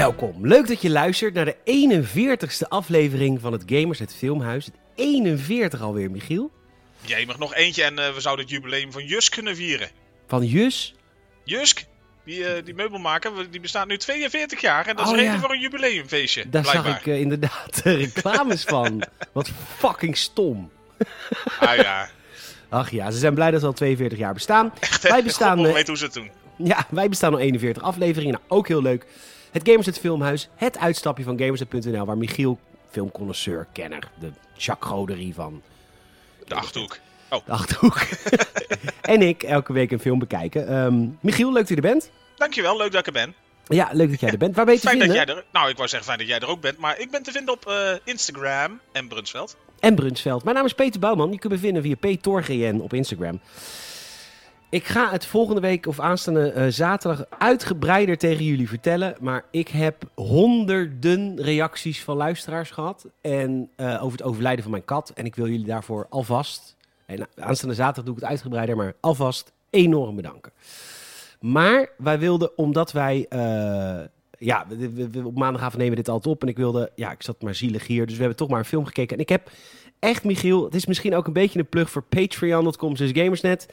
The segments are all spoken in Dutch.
Welkom. Leuk dat je luistert naar de 41ste aflevering van het Gamers het Filmhuis. Het 41 alweer, Michiel. Jij mag nog eentje en uh, we zouden het jubileum van Jusk kunnen vieren. Van Jus? Jusk, die, uh, die meubelmaker, die bestaat nu 42 jaar en dat is oh, reden ja. voor een jubileumfeestje. Daar blijkbaar. zag ik uh, inderdaad reclames van. Wat fucking stom. Ah ja. Ach ja, ze zijn blij dat ze al 42 jaar bestaan. Echt, wij bestaan. Ik weet hoe ze het doen. Ja, wij bestaan al 41 afleveringen. Nou, ook heel leuk. Het Gamers het Filmhuis, het uitstapje van Gamers.nl, waar Michiel, filmconnoisseur, kenner, de Jacques Goderie van... De Achterhoek. Oh. De Achterhoek. en ik elke week een film bekijken. Um, Michiel, leuk dat je er bent. Dankjewel, leuk dat ik er ben. Ja, leuk dat jij er bent. Waar ben je te fijn vinden? Dat jij er, nou, ik wou zeggen fijn dat jij er ook bent, maar ik ben te vinden op uh, Instagram en Brunsveld. En Brunsveld. Mijn naam is Peter Bouwman. Je kunt me vinden via ptorgn op Instagram. Ik ga het volgende week of aanstaande uh, zaterdag uitgebreider tegen jullie vertellen. Maar ik heb honderden reacties van luisteraars gehad. En uh, over het overlijden van mijn kat. En ik wil jullie daarvoor alvast. En aanstaande zaterdag doe ik het uitgebreider, maar alvast enorm bedanken. Maar wij wilden, omdat wij. Ja, op maandagavond nemen we dit altijd op. En ik wilde. Ja, ik zat maar zielig hier. Dus we hebben toch maar een film gekeken. En ik heb echt, Michiel. Het is misschien ook een beetje een plug voor Patreon.com. Dus Gamersnet.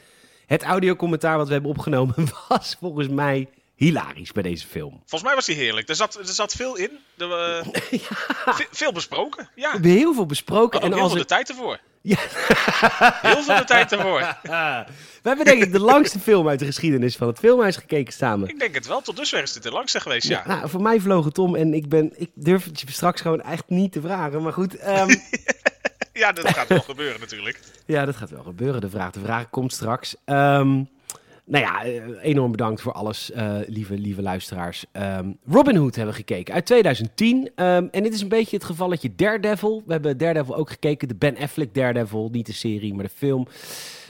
Het audiocommentaar wat we hebben opgenomen was volgens mij hilarisch bij deze film. Volgens mij was hij heerlijk. Er zat, er zat veel in. Er, uh, ja. Veel besproken. Ja. We hebben heel veel besproken. En heel als veel de tijd ervoor. Ja. heel veel de tijd ervoor. We hebben denk ik de langste film uit de geschiedenis van het filmhuis gekeken samen. Ik denk het wel. Tot dusver is dit de langste geweest, ja. ja nou, voor mij vloog het om en ik, ben, ik durf het je straks gewoon echt niet te vragen. Maar goed... Um... Ja, dat gaat wel gebeuren natuurlijk. Ja, dat gaat wel gebeuren. De vraag, de vraag komt straks. Um, nou ja, enorm bedankt voor alles, uh, lieve, lieve luisteraars. Um, Robin Hood hebben we gekeken uit 2010. Um, en dit is een beetje het gevalletje Daredevil. We hebben Daredevil ook gekeken. De Ben Affleck Daredevil. Niet de serie, maar de film.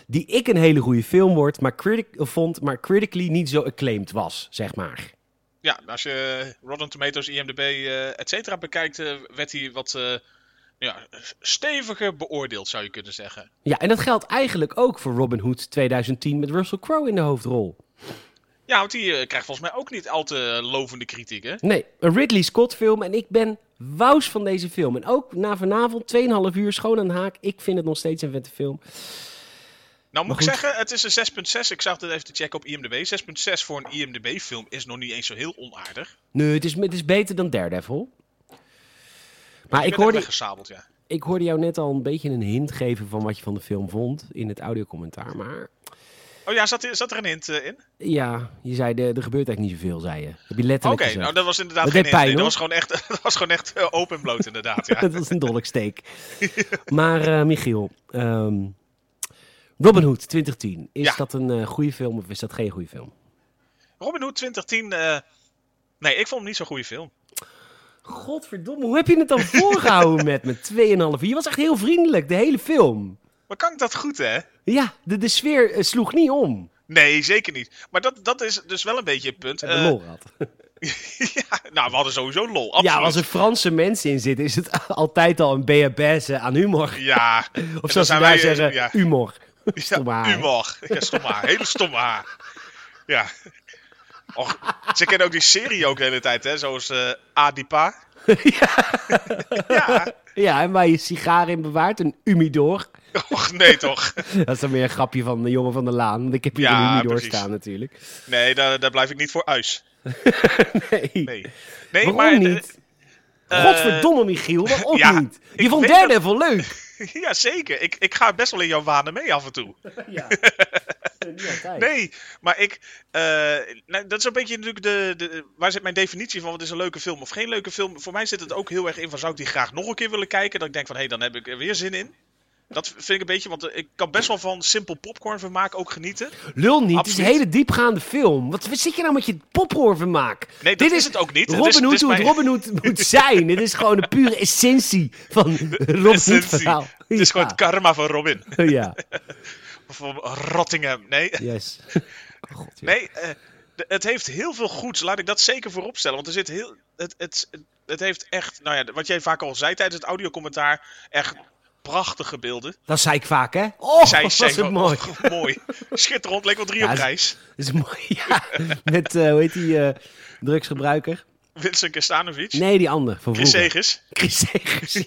Die ik een hele goede film wordt, maar vond, maar critically niet zo acclaimed was, zeg maar. Ja, als je Rotten Tomatoes, IMDb, uh, et cetera bekijkt, uh, werd hij wat ja, steviger beoordeeld, zou je kunnen zeggen. Ja, en dat geldt eigenlijk ook voor Robin Hood 2010 met Russell Crowe in de hoofdrol. Ja, want die uh, krijgt volgens mij ook niet al te lovende kritiek, hè? Nee, een Ridley Scott film en ik ben wous van deze film. En ook na vanavond, 2,5 uur, schoon aan de haak. Ik vind het nog steeds een vette film. Nou moet ik zeggen, het is een 6.6. Ik zag het even te checken op IMDb. 6.6 voor een IMDb-film is nog niet eens zo heel onaardig. Nee, het is, het is beter dan Daredevil. Maar ik hoorde, ja. ik hoorde jou net al een beetje een hint geven van wat je van de film vond in het audiocommentaar, maar... Oh ja, zat, zat er een hint uh, in? Ja, je zei, er, er gebeurt eigenlijk niet zoveel, zei je. Heb je letterlijk Oké, okay, nou dat was inderdaad dat geen hint. Nee, dat was gewoon echt, dat was gewoon echt open en bloot, inderdaad. Ja. dat was een dolksteek. maar uh, Michiel, um, Robin Hood 2010, is ja. dat een goede film of is dat geen goede film? Robin Hood 2010, nee, ik vond hem niet zo'n goede film. Godverdomme, hoe heb je het dan voorgehouden met me? 2,5 Je was echt heel vriendelijk, de hele film. Maar kan ik dat goed, hè? Ja, de, de sfeer uh, sloeg niet om. Nee, zeker niet. Maar dat, dat is dus wel een beetje het punt. Uh, lol had. ja, nou, we hadden sowieso lol. Absoluut. Ja, als er Franse mensen in zitten, is het altijd al een BHBS aan humor. Ja. of zoals ze daar zeggen, ja. humor. Stomme ja, humor. Ja, stomme haar. Hele stomme haar. Ja. Och, ze kennen ook die serie ook de hele tijd, hè? Zoals uh, Adipa. ja. ja. ja, en waar je sigaar in bewaart, een humidor. Och, nee toch. dat is dan weer een grapje van de jongen van de laan. Want ik heb hier ja, een humidor precies. staan natuurlijk. Nee, daar, daar blijf ik niet voor uit. nee. nee. Nee, Waarom maar, niet? Uh, Godverdomme, Michiel, waarom ja, niet? Je vond Daredevil dat... leuk. ja, zeker. Ik, ik ga best wel in jouw wanen mee af en toe. ja. nee, maar ik. Uh, nou, dat is een beetje natuurlijk de, de. Waar zit mijn definitie van wat is een leuke film of geen leuke film? Voor mij zit het ook heel erg in van zou ik die graag nog een keer willen kijken? Dat ik denk van hé, hey, dan heb ik er weer zin in. Dat vind ik een beetje, want ik kan best wel van simpel popcorn vermaak ook genieten. Lul niet, Absoluut. het is een hele diepgaande film. Wat zit je nou met je popcorn vermaak? Nee, dat Dit is het ook niet. Robin Hood hoe het Robin Hood moet zijn. Dit is gewoon de pure essentie van Robin Hood verhaal. Het is gewoon het karma van Robin. ja. of Rottingham, nee. Yes. God, ja. Nee, uh, het heeft heel veel goeds. Laat ik dat zeker voorop stellen. Want er zit heel. Het, het, het heeft echt. Nou ja, wat jij vaak al zei tijdens het audiocommentaar. Echt prachtige beelden. Dat zei ik vaak, hè? Oh, zei, was het mooi. Oh, mooi. Schitterend, leek wel drie ja, op reis. Dat is mooi, ja. Met, uh, hoe heet die, uh, drugsgebruiker? Vincent Kestanovic? Nee, die ander. Van Chris. Segers? Chris Segers.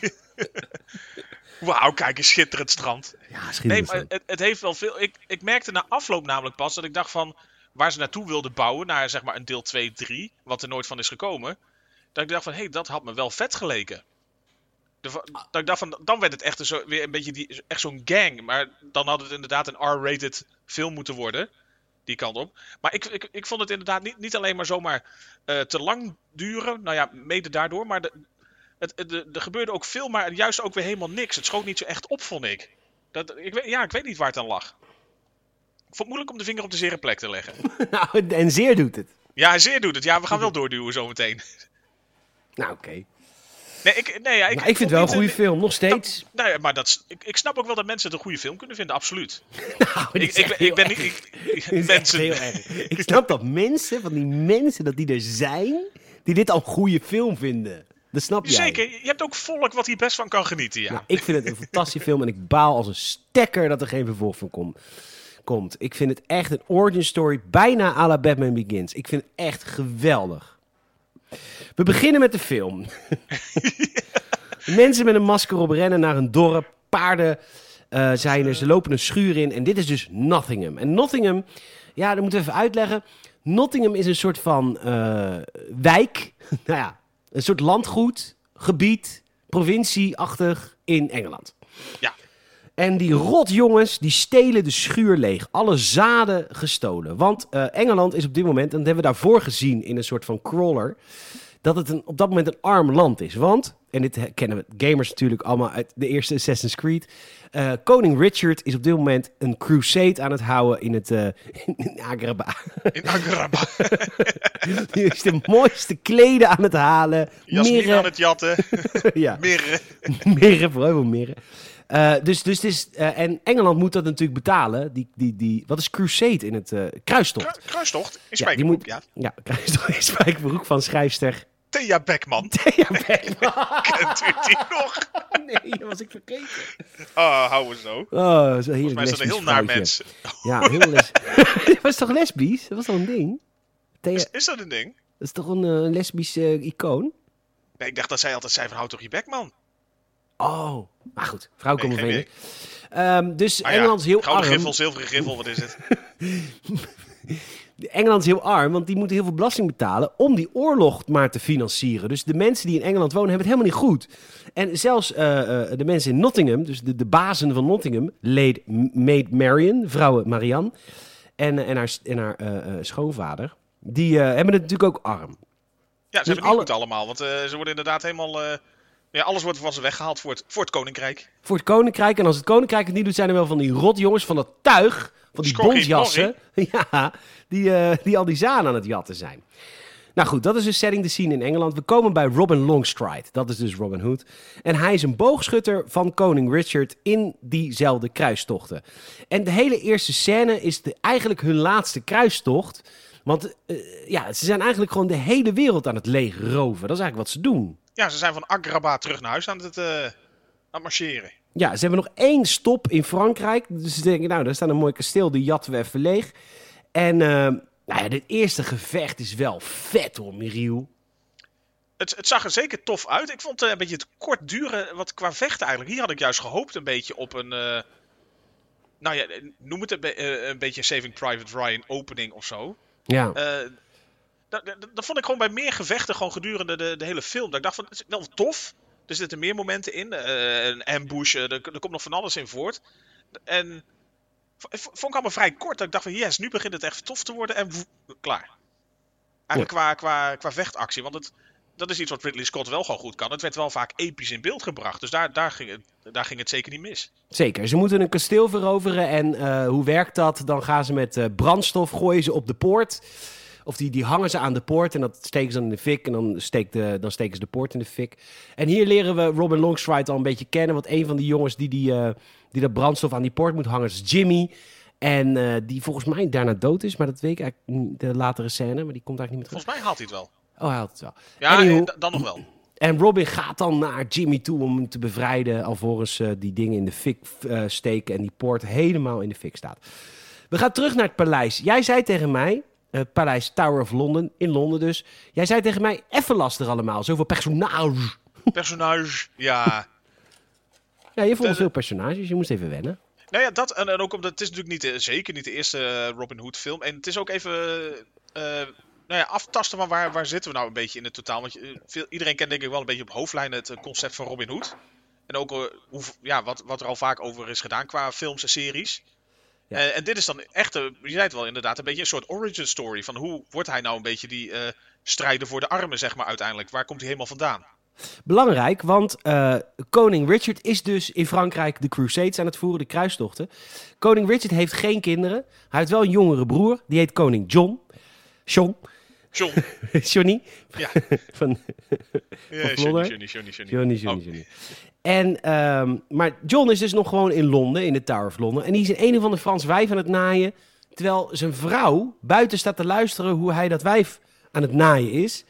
Wauw, kijk eens, schitterend strand. ja, Nee, schitterend. maar het, het heeft wel veel. Ik, ik merkte na afloop namelijk pas dat ik dacht van. waar ze naartoe wilden bouwen, naar zeg maar een deel 2, 3, wat er nooit van is gekomen. Dat ik dacht van, hé, hey, dat had me wel vet geleken. De, dat ik dacht van, dan werd het echt een zo, weer een beetje die, echt zo'n gang. Maar dan had het inderdaad een R-rated film moeten worden. Die kant op. Maar ik, ik, ik vond het inderdaad niet, niet alleen maar zomaar eh, te lang duren. Nou ja, mede daardoor. Maar de, het, het- de, er gebeurde ook veel, maar juist ook weer helemaal niks. Het schoot niet zo echt op, vond ik. Dat, ik weet, ja, ik weet niet waar het aan lag. Ik vond het moeilijk om de vinger op de zere plek te leggen. nou, en zeer doet het. Ja, zeer doet het. Ja, we gaan wel doorduwen zometeen. Nou, oké. Nee, ik, nee, ja, ik, Maar ik vind het wel een goede film, nog steeds. eh, Nou ja, maar dat, ik, ik snap ook wel dat mensen het een goede film kunnen vinden, absoluut. Nou, Ik, ik, ben- ik ben heel niet... mensen... heel erg. Ik snap dat mensen, van die mensen, dat die er zijn, die dit al een goede film vinden. Dat snap jij. Zeker, je hebt ook volk wat hier best van kan genieten, ja. Nou, ik vind het een fantastische film en ik baal als een stekker dat er geen vervolg van kom- komt. Ik vind het echt een origin story, bijna à la Batman Begins. Ik vind het echt geweldig. We beginnen met de film. Mensen met een masker op rennen naar een dorp. Paarden eh, zijn er, ze lopen een schuur in. En dit is dus Nottingham. En Nottingham, ja, dat moeten we even uitleggen. Nottingham is een soort van eh, wijk. nou ja, een soort landgoed, gebied, provincie-achtig in Engeland. Ja. En die rotjongens, die stelen de schuur leeg. Alle zaden gestolen. Want eh, Engeland is op dit moment, en dat hebben we daarvoor gezien in een soort van crawler, dat het een, op dat moment een arm land is. Want, en dit kennen we gamers natuurlijk allemaal uit de eerste Assassin's Creed. eh, koning Richard is op dit moment een crusade aan het houden in het eh in Agrabah. In Agrabah. Die is de mooiste kleden aan het halen. Jasmin aan het jatten. ja. Mirren. Mirren, vooral mirren. Eh, dus, dus het is, eh, en Engeland moet dat natuurlijk betalen. Die, die, die, wat is Crusade in het eh kruistocht? Kru- Kruistocht. In Ja, die Spijkerbroek, moet, ja. ja, kruistocht in Spijkerbroek van schrijfster Thea Beckman. Thea Beckman. Kent u die nog? nee, dat was ik vergeten. Oh, hou we zo. Oh, zo Volgens heerlijk mij is dat een lesbisch heel naar vrouwtje. mens. Ja, heel les. dat was toch lesbisch? Dat was toch een ding? Thea, Is, dat is dat een ding? is toch een lesbisch icoon? Nee, ik dacht dat zij altijd zei van houd toch je bek, man. Oh, maar goed, vrouw Nee, komen vinden. Ehm, dus ja, Engeland is heel arm. griffel, zilveren griffel, wat is het? Engeland is heel arm, want die moeten heel veel belasting betalen om die oorlog maar te financieren. Dus de mensen die in Engeland wonen hebben het helemaal niet goed. En zelfs eh, eh, de mensen in Nottingham, dus de, de bazen van Nottingham, Lady Maid Marian, vrouw Marianne, en, eh, en haar, en haar schoonvader, die hebben het natuurlijk ook arm. Ja, ze Dus hebben het alle- goed allemaal, want ze worden inderdaad helemaal... ja, alles wordt van ze weggehaald voor het, voor het koninkrijk. Voor het koninkrijk, en als het koninkrijk het niet doet, zijn er wel van die rotjongens van dat tuig, van die Schorrie bondjassen, ja, die, eh, die al die zaan aan het jatten zijn. Nou goed, dat is dus setting de scene in Engeland. We komen bij Robin Longstride. Dat is dus Robin Hood. En hij is een boogschutter van koning Richard in diezelfde kruistochten. En de hele eerste scène is de, eigenlijk hun laatste kruistocht. Want eh, ja, ze zijn eigenlijk gewoon de hele wereld aan het leegroven. Dat is eigenlijk wat ze doen. Ja, ze zijn van Agrabah terug naar huis aan het, eh, aan het marcheren. Ja, ze hebben nog één stop in Frankrijk. Dus ze denken, nou, daar staat een mooi kasteel, die jatten we even leeg. En eh, nou ja, dit eerste gevecht is wel vet hoor, Miriel. Het, het zag er zeker tof uit. Ik vond het eh, een beetje te kort duren wat qua vechten eigenlijk. Hier had ik juist gehoopt een beetje op een... nou ja, noem het een, be- een beetje Saving Private Ryan opening of zo. Ja, dat, dat, dat vond ik gewoon bij meer gevechten gewoon gedurende de, de hele film. Dat ik dacht van, het is wel tof. Er zitten meer momenten in. eh, een ambush, eh, er, er komt nog van alles in voort. En vond ik allemaal vrij kort. Dat ik dacht van, yes, nu begint het echt tof te worden. En woe, klaar. Eigenlijk qua, qua, qua vechtactie. Want het, dat is iets wat Ridley Scott wel gewoon goed kan. Het werd wel vaak episch in beeld gebracht. Dus daar, daar, ging, het, daar ging het zeker niet mis. zeker. Ze moeten een kasteel veroveren. En eh, hoe werkt dat? Dan gaan ze met brandstof, gooien ze op de poort. Of die, die hangen ze aan de poort en dat steken ze dan in de fik. En dan, steekt de, dan steken ze de poort in de fik. En hier leren we Robin Longstride al een beetje kennen. Want een van die jongens die, die, eh, die dat brandstof aan die poort moet hangen is Jimmy. En eh, die volgens mij daarna dood is. Maar dat weet ik eigenlijk niet, de latere scène. Maar die komt eigenlijk niet meer terug. Volgens mij haalt hij het wel. Oh, hij had het wel. Ja, eh, da- dan nog wel. en Robin gaat dan naar Jimmy toe om hem te bevrijden. Alvorens eh, die dingen in de fik eh, steken en die poort helemaal in de fik staat. We gaan terug naar het paleis. Jij zei tegen mij, uh, Paleis Tower of London, in Londen dus. Jij zei tegen mij, even lastig allemaal, zoveel personage. Personage, ja. ja, je vond de, veel personages, je moest even wennen. Nou ja, dat en, en ook omdat het is natuurlijk niet, zeker niet de eerste Robin Hood film. En het is ook even nou ja, aftasten van waar, waar zitten we nou een beetje in het totaal. Want veel, iedereen kent denk ik wel een beetje op hoofdlijnen het concept van Robin Hood. En ook hoe, ja, wat, wat er al vaak over is gedaan qua films en series. Eh, en dit is dan echt, je zei het wel inderdaad, een beetje een soort origin story. Van hoe wordt hij nou een beetje die uh, strijder voor de armen, zeg maar, uiteindelijk. Waar komt hij helemaal vandaan? Belangrijk, want uh, koning Richard is dus in Frankrijk de Crusades aan het voeren, de kruistochten. Koning Richard heeft geen kinderen. Hij heeft wel een jongere broer, die heet koning John. John. John. Johnny. Ja. van, ja, van Johnny, Johnny, Johnny, Johnny. Johnny, Johnny, Johnny. En, um, maar John is dus nog gewoon in Londen, in de Tower of London. En die is in een of ander Frans wijf aan het naaien. Terwijl zijn vrouw buiten staat te luisteren hoe hij dat wijf aan het naaien is.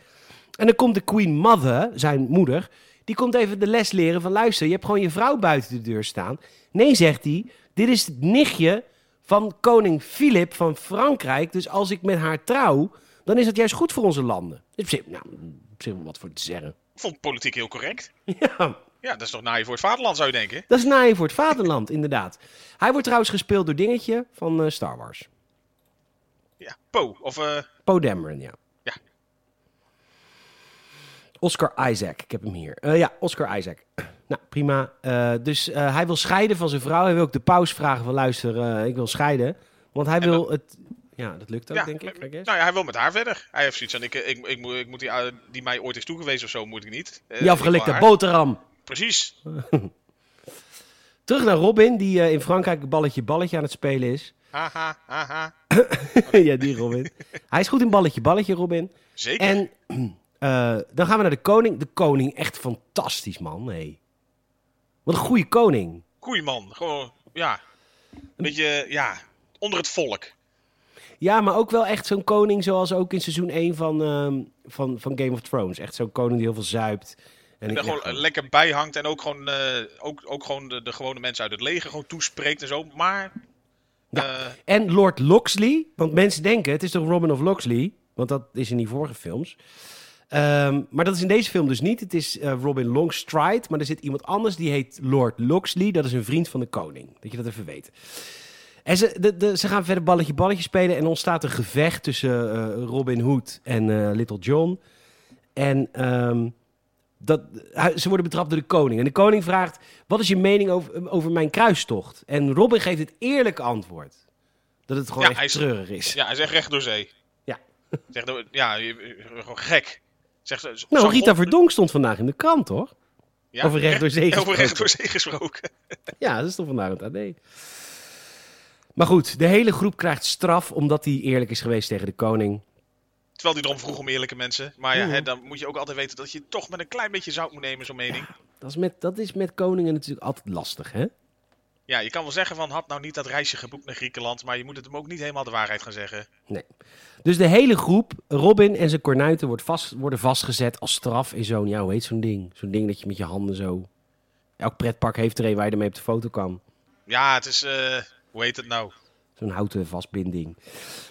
En dan komt de Queen Mother, zijn moeder, die komt even de les leren van luister, je hebt gewoon je vrouw buiten de deur staan. Nee, zegt hij, dit is het nichtje van koning Filip van Frankrijk. Dus als ik met haar trouw, dan is dat juist goed voor onze landen. Op zich, nou, op zich wat voor te zeggen. Ik vond politiek heel correct. Ja. Ja, dat is toch naaien voor het vaderland, zou je denken? Dat is naaien voor het vaderland, inderdaad. Hij wordt trouwens gespeeld door Dingetje van uh, Star Wars. Ja, Poe. Of, uh... Poe Dameron, ja. Ja. Oscar Isaac, ik heb hem hier. Uh, ja, Oscar Isaac. Nou, prima. Dus hij wil scheiden van zijn vrouw. Hij wil ook de paus vragen van luister, ik wil scheiden. Want hij wil het ja, dat lukt ook, ja, denk ik. Nou ja, hij wil met haar verder. Hij heeft zoiets van, ik, ik, ik, moet, ik moet die, die mij ooit is toegewezen of zo, moet ik niet. Uh, die afgelikte boterham. Precies. Terug naar Robin, die uh, in Frankrijk balletje balletje aan het spelen is. Haha, haha. ja, die Robin. Hij is goed in balletje balletje, Robin. Zeker. En dan gaan we naar de koning. De koning, echt fantastisch, man. Nee. Wat een goede koning. Goeie man. Gewoon, ja. Een beetje, ja, onder het volk. Ja, maar ook wel echt zo'n koning zoals ook in seizoen 1 van, uh, van, van Game of Thrones. Echt zo'n koning die heel veel zuipt. En, en er gewoon lekker bij hangt en ook gewoon, uh, ook, ook gewoon de, de, gewone mensen uit het leger gewoon toespreekt en zo. Maar... Ja. Uh, en Lord Loxley, want mensen denken het is toch Robin of Loxley, want dat is in die vorige films. Um, maar dat is in deze film dus niet. Het is uh, Robin Longstride, maar er zit iemand anders die heet Lord Loxley. Dat is een vriend van de koning. Dat je dat even weet. En ze, de, de, ze gaan verder balletje balletje spelen en ontstaat een gevecht tussen uh, Robin Hood en uh, Little John. En um, dat, ze worden betrapt door de koning. En de koning vraagt, wat is je mening over, over mijn kruistocht? En Robin geeft het eerlijke antwoord. Dat het gewoon echt treurig is. Ja, hij zegt recht door zee. Ja. Zegt, ja, gewoon gek. Zegt, nou, Rita Verdonk stond vandaag in de krant, hoor. Ja, over recht door zee gesproken. Over recht door zee gesproken. ja, dat is toch vandaag het AD. Maar goed, de hele groep krijgt straf omdat hij eerlijk is geweest tegen de koning. Terwijl hij erom vroeg om eerlijke mensen. Maar ja, hè, dan moet je ook altijd weten dat je toch met een klein beetje zout moet nemen, zo'n mening. dat, is met, dat is met koningen natuurlijk altijd lastig, hè? Ja, je kan wel zeggen van had nou niet dat reisje geboekt naar Griekenland, maar je moet het hem ook niet helemaal de waarheid gaan zeggen. Nee. Dus de hele groep, Robin en zijn kornuiten, wordt vast, worden vastgezet als straf in zo'n, ja, hoe heet zo'n ding? Zo'n ding dat je met je handen zo... Elk pretpark heeft er een waar je ermee op de foto kan. Ja, het is... Uh... Hoe heet het nou? Zo'n houten vastbinding.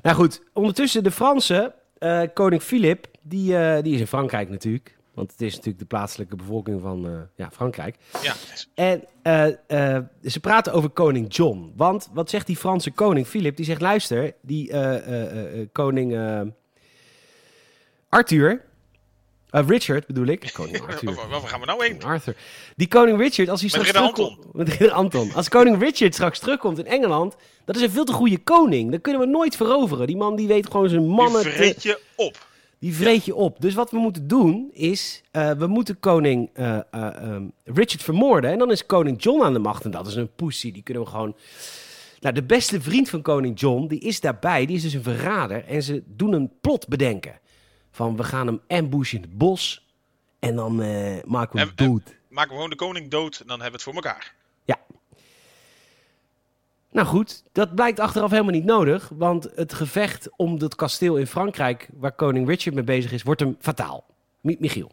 Nou goed, ondertussen de Fransen, uh, koning Filip, die, uh, die is in Frankrijk natuurlijk. Want het is natuurlijk de plaatselijke bevolking van uh, ja, Frankrijk. Ja. En ze praten over koning John. Want wat zegt die Franse koning Filip? Die zegt, luister, die koning Arthur, uh, Richard bedoel ik. Koning Arthur. Waar gaan we nou heen? Arthur. Die koning Richard, als hij met straks Anton. Met Anton. Als koning Richard straks terugkomt in Engeland, dat is een veel te goede koning. Dat kunnen we nooit veroveren. Die man die weet gewoon zijn mannen... Die vreet je op. Die vreet je op. Dus wat we moeten doen is, uh, we moeten koning uh, um, Richard vermoorden. En dan is koning John aan de macht. En dat is een pussy. Die kunnen we gewoon... Nou, de beste vriend van koning John, die is daarbij. Die is dus een verrader. En ze doen een plot bedenken. Van we gaan hem ambushen in het bos. En dan uh, maken we hem dood. maken we gewoon de koning dood en dan hebben we het voor elkaar. Ja. Nou goed, dat blijkt achteraf helemaal niet nodig. Want het gevecht om dat kasteel in Frankrijk, waar koning Richard mee bezig is, wordt hem fataal. Michiel.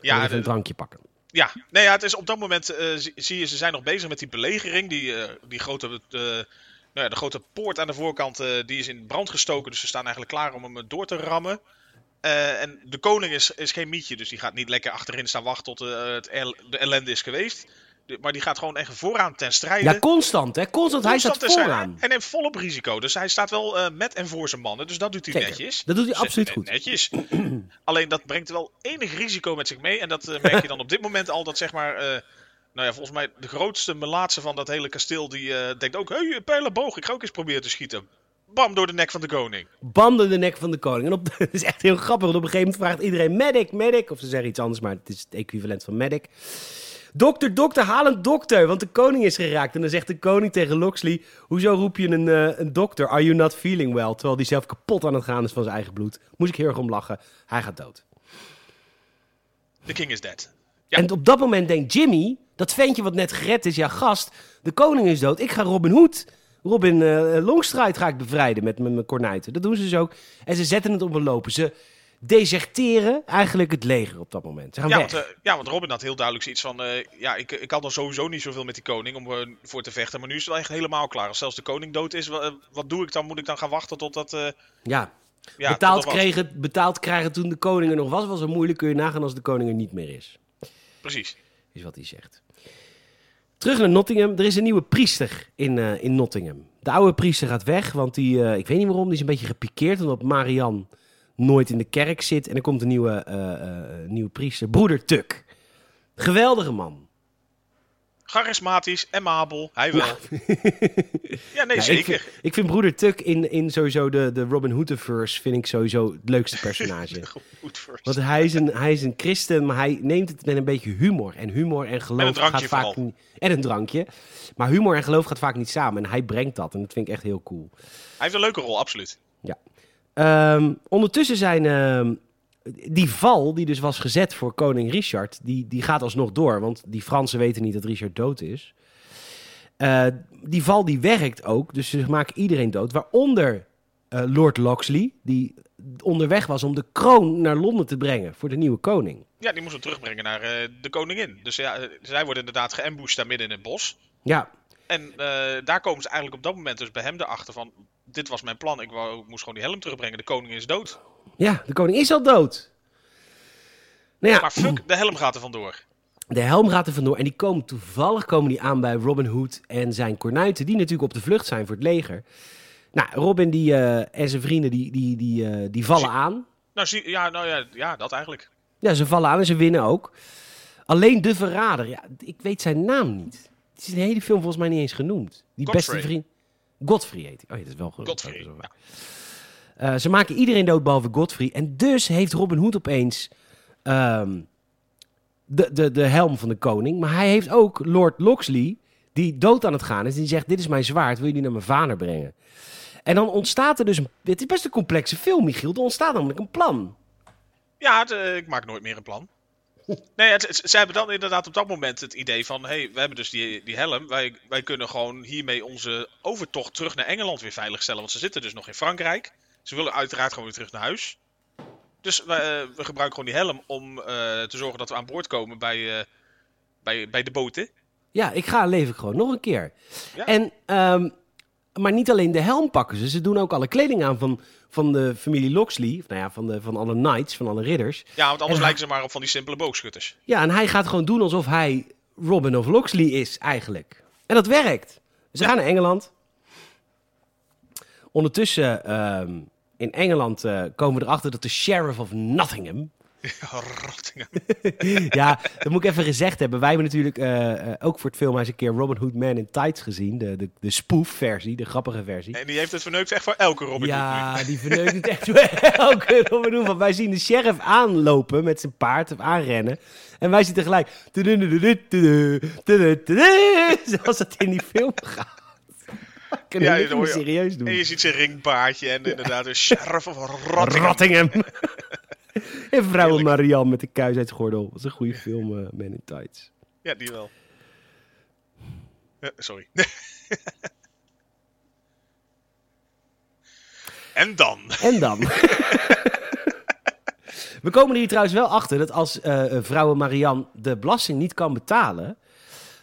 Ja, even een drankje pakken. Ja, nee, ja, het is op dat moment uh, zie je, ze zijn nog bezig met die belegering. Die, uh, die grote Nou ja, de grote poort aan de voorkant die is in brand gestoken. Dus ze staan eigenlijk klaar om hem door te rammen. En de koning is, is geen mietje, dus die gaat niet lekker achterin staan wachten tot het de ellende is geweest. Maar die gaat gewoon echt vooraan ten strijde. Ja, constant hè. Constant, hij staat vooraan. Hij neemt volop risico. Dus hij staat wel uh, met en voor zijn mannen. Dus dat doet hij netjes. Dat doet hij absoluut goed. Netjes. Alleen dat brengt wel enig risico met zich mee. En dat uh, merk je dan op dit moment al dat zeg maar... Nou ja, volgens mij de grootste melaatse van dat hele kasteel... die denkt ook... Hé, hey, pijlenboog, ik ga ook eens proberen te schieten. Bam, door de nek van de koning. Bam, door de nek van de koning. En op, het is echt heel grappig, want op een gegeven moment vraagt iedereen... Medic, medic. Of ze zeggen iets anders, maar het is het equivalent van medic. Dokter, dokter, haal een dokter, want de koning is geraakt. En dan zegt de koning tegen Loxley, hoezo roep je een, uh, een dokter? Are you not feeling well? Terwijl hij zelf kapot aan het gaan is van zijn eigen bloed. Moest ik heel erg om lachen. Hij gaat dood. The king is dead. Ja. En op dat moment denkt Jimmy, dat ventje wat net gered is, ja gast, de koning is dood. Ik ga Robin Hood, Robin uh, Longstride ga ik bevrijden met mijn kornuiten. Dat doen ze dus ook. En ze zetten het op een lopen. Ze deserteren eigenlijk het leger op dat moment. Ze gaan ja, weg. Want, uh, ja, want Robin had heel duidelijk zoiets van... Uh, ja, ik, ik had er sowieso niet zoveel met die koning om uh, voor te vechten. Maar nu is het wel echt helemaal klaar. Als zelfs de koning dood is, wat, doe ik dan? Moet ik dan gaan wachten totdat... ja, ja betaald, kregen, betaald krijgen toen de koning er nog was, was zo moeilijk. Kun je nagaan als de koning er niet meer is. Precies. Is wat hij zegt. Terug naar Nottingham. Er is een nieuwe priester in, in Nottingham. De oude priester gaat weg, want die, ik weet niet waarom, die is een beetje gepikeerd. Omdat Marian nooit in de kerk zit. En er komt een nieuwe, uh, nieuwe priester, broeder Tuk. Geweldige man. Charismatisch, amabel, hij wel. Ja, nee, zeker. Ik vind, ik vind, broeder Tuk in, in sowieso de, de Robin Hood-verse vind ik sowieso het leukste personage. Want hij is, een, hij is een christen, maar hij neemt het met een beetje humor. En humor en geloof gaat vaak niet... En een drankje. Maar humor en geloof gaat vaak niet samen. En hij brengt dat. En dat vind ik echt heel cool. Hij heeft een leuke rol, absoluut. Ja. Um, ondertussen zijn uh, die val die dus was gezet voor koning Richard, die, die gaat alsnog door. Want die Fransen weten niet dat Richard dood is. Uh, die val die werkt ook, dus ze maken iedereen dood. Waaronder uh, Lord Loxley, die onderweg was om de kroon naar Londen te brengen voor de nieuwe koning. Ja, die moest hem terugbrengen naar uh, de koningin. Dus ja, zij worden inderdaad geambushed daar midden in het bos. Ja. En daar komen ze eigenlijk op dat moment dus bij hem erachter van dit was mijn plan. Ik, wou, ik moest gewoon die helm terugbrengen. De koning is dood. Ja, de koning is al dood. Nou ja, maar fuck, de helm gaat er vandoor. De helm gaat er vandoor. En die komen toevallig komen die aan bij Robin Hood en zijn kornuiten. Die natuurlijk op de vlucht zijn voor het leger. Nou, Robin die, uh, en zijn vrienden die, die, die, uh, die vallen aan. Nou, zie, ja, nou ja, ja, dat eigenlijk. Ja, ze vallen aan en ze winnen ook. Alleen de verrader, ja, ik weet zijn naam niet. Het is de hele film volgens mij niet eens genoemd. Die beste vriend. Godfrey heet hij. Oh ja, dat is wel goed. Godfrey, uh, ze maken iedereen dood behalve Godfrey. En dus heeft Robin Hood opeens um, de, de, de helm van de koning. Maar hij heeft ook Lord Loxley, die dood aan het gaan is. Die zegt, dit is mijn zwaard, wil je die naar mijn vader brengen? En dan ontstaat er dus... Een, het is best een complexe film, Michiel. Er ontstaat namelijk een plan. Ja, uh, ik maak nooit meer een plan. Nee, het, ze hebben dan inderdaad op dat moment het idee van... hey, we hebben dus die, die helm. Wij, wij kunnen gewoon hiermee onze overtocht terug naar Engeland weer veiligstellen. Want ze zitten dus nog in Frankrijk. Ze willen uiteraard gewoon weer terug naar huis. Dus we, uh, we gebruiken gewoon die helm om uh, te zorgen dat we aan boord komen bij, uh, bij, bij de boten. Ja, ik ga leven gewoon nog een keer. Ja. En, um, maar niet alleen de helm pakken ze. Ze doen ook alle kleding aan van van de familie Loxley. Of, nou ja, van, de, van alle knights, van alle ridders. Ja, want anders lijken ze maar op van die simpele boogschutters. Ja, en hij gaat gewoon doen alsof hij Robin of Loxley is, eigenlijk. En dat werkt. Ze gaan naar Engeland. Ondertussen, uh, in Engeland, uh, komen we erachter dat de sheriff of Nottingham... ja, dat moet ik even gezegd hebben. Wij hebben natuurlijk uh, uh, ook voor het film eens een keer Robin Hood Man in Tights gezien. De, de, de spoof-versie, de grappige versie. En die heeft het verneukt echt voor elke Robin ja, Hood. Ja, die verneukt het echt voor elke Robin Hood. Want wij zien de sheriff aanlopen met zijn paard, of aanrennen. En wij zien tegelijk... Zoals dat in die film gaat. Kunnen ja, je serieus doen. En je ziet zijn ringbaardje en inderdaad een sheriff of. Rottingham. En vrouwen Marianne met de kuis uit gordel. Dat is een goede film, uh, Man in Tights. Ja, die wel. sorry. en dan? En dan? We komen hier trouwens wel achter dat als uh, vrouwen Marianne de belasting niet kan betalen,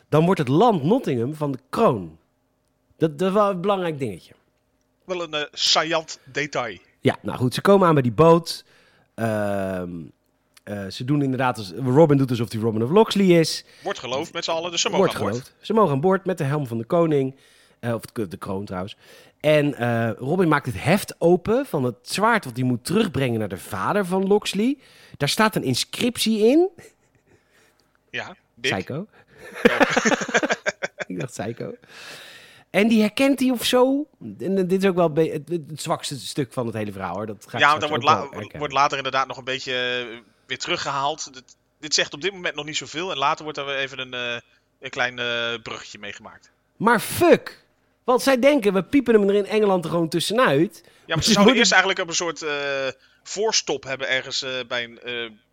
dan wordt het land Nottingham van de kroon Dat, dat is wel een belangrijk dingetje. Wel een uh, saillant detail. Ja, nou goed, ze komen aan bij die boot. Ehm, uh, ze doen inderdaad, als, Robin doet alsof hij Robin of Locksley is. Wordt geloofd met z'n allen, dus ze mogen Wordt aan boord. Ze mogen aan boord met de helm van de koning. Uh, of de, kroon trouwens. En uh, Robin maakt het heft open van het zwaard wat hij moet terugbrengen naar de vader van Locksley. Daar staat een inscriptie in. Ja, dik. Psycho. Ik dacht Psycho. En die herkent hij of zo. En dit is ook wel het, het, zwakste stuk van het hele verhaal hoor. Dat ga ja, maar dan wordt, wordt, later inderdaad nog een beetje weer teruggehaald. Dit, dit, zegt op dit moment nog niet zoveel. En later wordt er weer even een, uh, een klein uh, bruggetje meegemaakt. Maar fuck! Want zij denken, we piepen hem er in Engeland er gewoon tussenuit. Ja, maar ze zouden eerst eigenlijk op een soort uh, voorstop hebben ergens bij, een,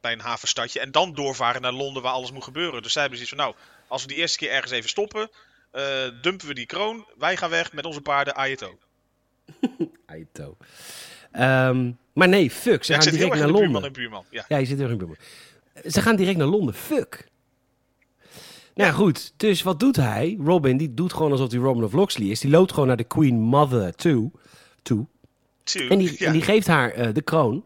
bij een havenstadje. En dan doorvaren naar Londen waar alles moet gebeuren. Dus zij hebben zoiets van, nou, als we die eerste keer ergens even stoppen... dumpen we die kroon, wij gaan weg met onze paarden Ayeto. Ayeto. Um, maar nee, fuck. Ze gaan direct naar Londen. Buurman buurman. Ja. ja, je zit heel in buurman. Ze gaan direct naar Londen. Fuck. Nou ja. goed, dus wat doet hij? Robin, die doet gewoon alsof hij Robin of Locksley is. Die loopt gewoon naar de Queen Mother toe. toe. En, die, en die geeft haar uh, de kroon.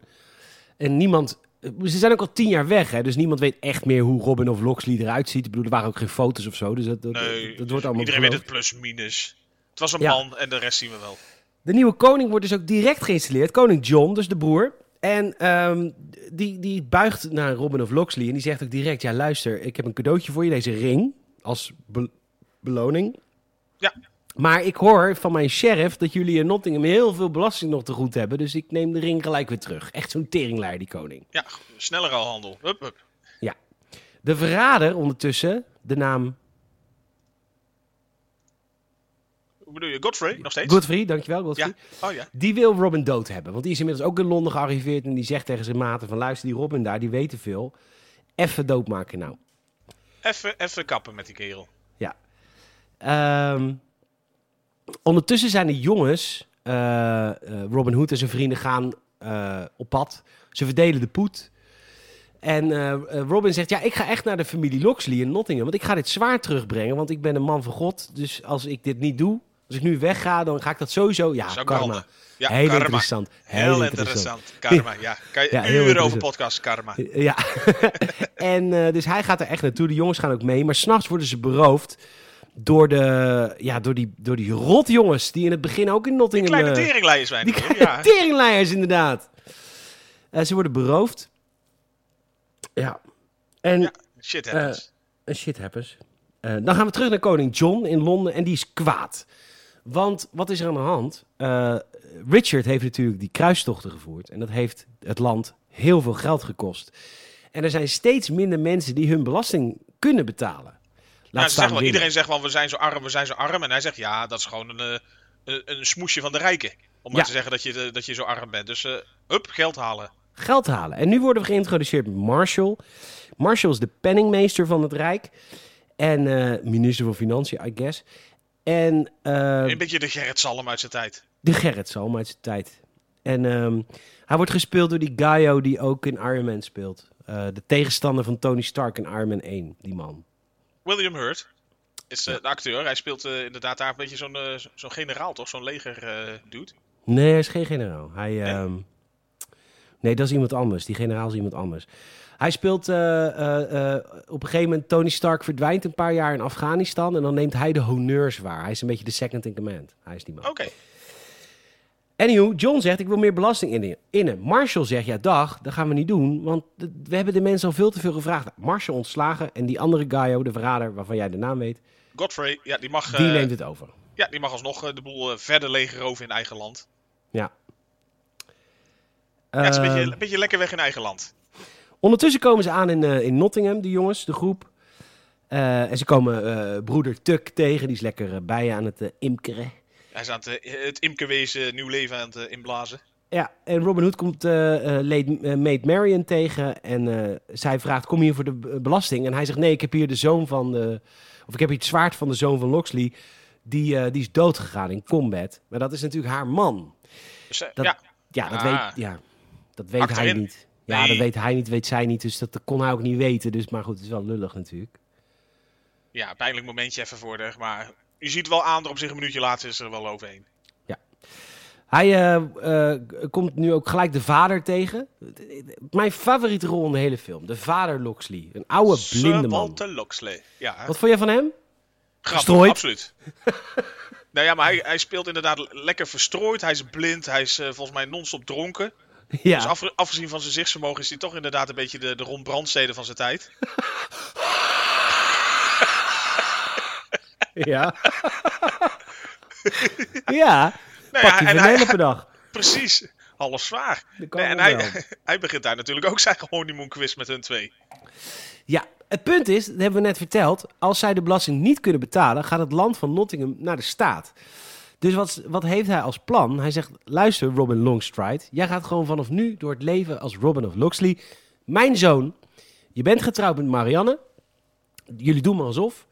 En niemand... Ze zijn ook al tien jaar weg, hè, dus niemand weet echt meer hoe Robin of Locksley eruit ziet. Ik bedoel, er waren ook geen foto's of zo, dus dat, dat, nee, dat wordt dus allemaal Iedereen weet het plus-minus. Het was een man en de rest zien we wel. De nieuwe koning wordt dus ook direct geïnstalleerd. Koning John, dus de broer. En um, die, die buigt naar Robin of Locksley en die zegt ook direct... Ja, luister, ik heb een cadeautje voor je, deze ring, als beloning. Ja. Maar ik hoor van mijn sheriff dat jullie in Nottingham heel veel belasting nog te goed hebben. Dus ik neem de ring gelijk weer terug. Echt zo'n teringleier, die koning. Ja, sneller al handel. Hup, hup. Ja. De verrader ondertussen, de naam Hoe bedoel je? Godfrey nog steeds? Godfrey, dankjewel. Godfrey. Ja. Oh, ja. Die wil Robin dood hebben. Want die is inmiddels ook in Londen gearriveerd. En die zegt tegen zijn maten van luister, die Robin daar, die weten veel. Even doodmaken nou. Even, even kappen met die kerel. Ja. Ehm, ondertussen zijn de jongens, uh, Robin Hood en zijn vrienden, gaan uh, op pad. Ze verdelen de poet. En Robin zegt, ja, ik ga echt naar de familie Locksley in Nottingham. Want ik ga dit zwaar terugbrengen, want ik ben een man van God. Dus als ik dit niet doe, als ik nu wegga, dan ga ik dat sowieso... Ja, karma. Ja, heel karma. interessant. Heel, interessant. Karma, ja. Kan je ja, uren over podcast karma. Ja. en uh, dus hij gaat er echt naartoe. De jongens gaan ook mee. Maar s'nachts worden ze beroofd door, de, ja, door, die, door die rotjongens die in het begin ook in Nottingham... Die kleine uh, teringleiers zijn. Die kleine ja. teringleiers, inderdaad. Uh, ze worden beroofd. Ja. En, ja, shit happens. shit happens. dan gaan we terug naar koning John in Londen en die is kwaad. Want wat is er aan de hand? Richard heeft natuurlijk die kruistochten gevoerd. En dat heeft het land heel veel geld gekost. En er zijn steeds minder mensen die hun belasting kunnen betalen. Wel, iedereen zegt wel, we zijn zo arm, we zijn zo arm. En hij zegt, ja, dat is gewoon een, eh, een, een smoesje van de rijken. Om maar te zeggen dat je, dat je zo arm bent. Dus, uh, hup, geld halen. Geld halen. En nu worden we geïntroduceerd met Marshall. Marshall is de penningmeester van het Rijk. En minister van Financiën, I guess. En, uh, een beetje de Gerrit Salm uit zijn tijd. De Gerrit Salm uit zijn tijd. En um, hij wordt gespeeld door die Gaio die ook in Iron Man speelt. Uh, de tegenstander van Tony Stark in Iron Man 1, die man. William Hurt is uh, de acteur. Hij speelt inderdaad daar een beetje zo'n zo'n generaal, toch? Zo'n leger dude. Nee, hij is geen generaal. Hij, nee? Um, nee, dat is iemand anders. Die generaal is iemand anders. Hij speelt uh, uh, op een gegeven moment. Tony Stark verdwijnt een paar jaar in Afghanistan. En dan neemt hij de honneurs waar. Hij is een beetje de second in command. Hij is die man. Oké. Anywho, John zegt: Ik wil meer belasting innen. Marshall zegt: Ja, dag, dat gaan we niet doen. Want we hebben de mensen al veel te veel gevraagd. Marshall ontslagen. En die andere Gaio, de verrader waarvan jij de naam weet. Godfrey, ja, die mag. Die neemt het over. Ja, die mag alsnog de boel verder legeroven in eigen land. Ja. ja het is een beetje, een beetje lekker weg in eigen land. Ondertussen komen ze aan in, uh, in Nottingham, de jongens, de groep. Uh, en ze komen uh, broeder Tuck tegen, die is lekker bij aan het imkeren. Hij is aan het, het imkerwezen nieuw leven aan het inblazen. Ja, en Robin Hood komt Maid Marion tegen en zij vraagt, kom je hier voor de belasting? En hij zegt, nee, ik heb hier de zoon van de, of ik heb hier het zwaard van de zoon van Loxley, die, die is doodgegaan in combat. Maar dat is natuurlijk haar man. Dus, dat, ja. Ja, dat, ah. weet, ja, dat weet hij niet. Ja, dat weet hij niet, weet zij niet. Dus dat kon hij ook niet weten. Dus, maar goed, het is wel lullig natuurlijk. Ja, pijnlijk momentje even voor de, maar je ziet wel aan, er op zich een minuutje later is er wel overheen. Ja. Hij uh, komt nu ook gelijk de vader tegen. Mijn favoriete rol in de hele film. De vader Loxley. Een oude blinde man. Walter Loxley, ja. Wat vond jij van hem? Grappig, absoluut. nou ja, maar hij, hij speelt inderdaad lekker verstrooid. Hij is blind. Hij is volgens mij non-stop dronken. Ja. Dus af, afgezien van zijn zichtsvermogen is hij toch inderdaad een beetje de, de Ron Brandstede van zijn tijd. ja. ja. Nee, Pak en hij, per dag. Precies. Half zwaar. Nee, en hij, hij begint daar natuurlijk ook zijn honeymoon quiz met hun twee. Ja, het punt is, dat hebben we net verteld, als zij de belasting niet kunnen betalen, gaat het land van Nottingham naar de staat. Dus wat, wat heeft hij als plan? Hij zegt, luister Robin Longstride, jij gaat gewoon vanaf nu door het leven als Robin of Loxley. Mijn zoon, je bent getrouwd met Marianne. Jullie doen maar alsof.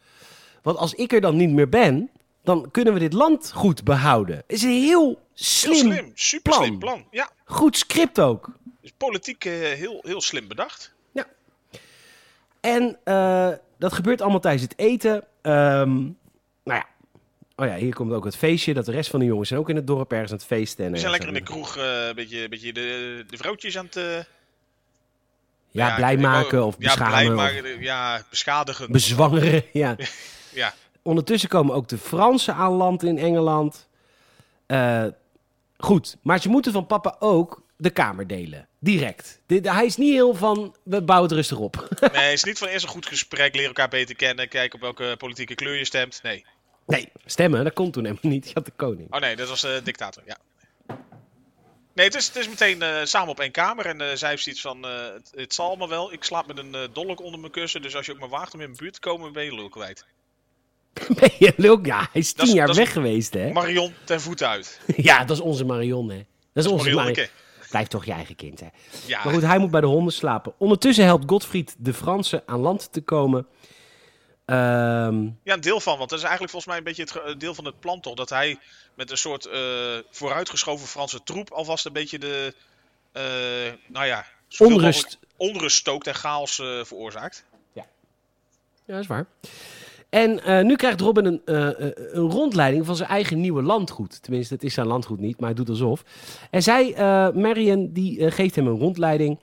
Want als ik er dan niet meer ben, dan kunnen we dit land goed behouden. Is een heel slim, heel slim super plan. slim plan. Ja. Goed script ook. Is politiek uh, heel, heel slim bedacht. Ja. En uh, dat gebeurt allemaal tijdens het eten. Um, nou ja, Oh ja, hier komt ook het feestje. Dat de rest van de jongens zijn ook in het dorp ergens aan het feesten. En, We zijn lekker in de kroeg uh, een beetje, beetje de, de vrouwtjes aan het... Ja, ja, blij maken of beschamen. Ja, blij maken, ja, beschadigen. Bezwangeren, ja. ja. Ondertussen komen ook de Fransen aan land in Engeland. Uh, goed, maar ze moeten van papa ook de kamer delen. Direct. hij is niet heel van, we bouwen het rustig op. nee, het is niet van eerst een goed gesprek, leren elkaar beter kennen, kijken op welke politieke kleur je stemt. Nee. Nee, stemmen, dat kon toen helemaal niet. Je had de koning. Oh nee, dat was de uh, dictator, ja. Nee, het is, het is meteen uh, samen op één kamer. En uh, zij heeft zoiets van, uh, het, het, zal allemaal wel. Ik slaap met een dolk onder mijn kussen. Dus als je ook maar waagt om in mijn buurt te komen, ben je lul kwijt. ben je lul? Ja, hij is tien jaar weg geweest, hè? Marion ten voet uit. ja, dat is onze Marion, hè? Dat is, onze Marion. Blijft toch je eigen kind, hè? Ja. Maar goed, hij moet bij de honden slapen. Ondertussen helpt Godfried de Fransen aan land te komen. Ehm, ja, een deel van. Want dat is eigenlijk volgens mij een beetje het deel van het plan toch. Dat hij met een soort uh, vooruitgeschoven Franse troep alvast een beetje de... Uh, nou ja... Onrust. Onrust stookt en chaos uh, veroorzaakt. Ja. Ja, dat is waar. En nu krijgt Robin een, een, rondleiding van zijn eigen nieuwe landgoed. Tenminste, het is zijn landgoed niet, maar hij doet alsof. En zij, Marion, die geeft hem een rondleiding...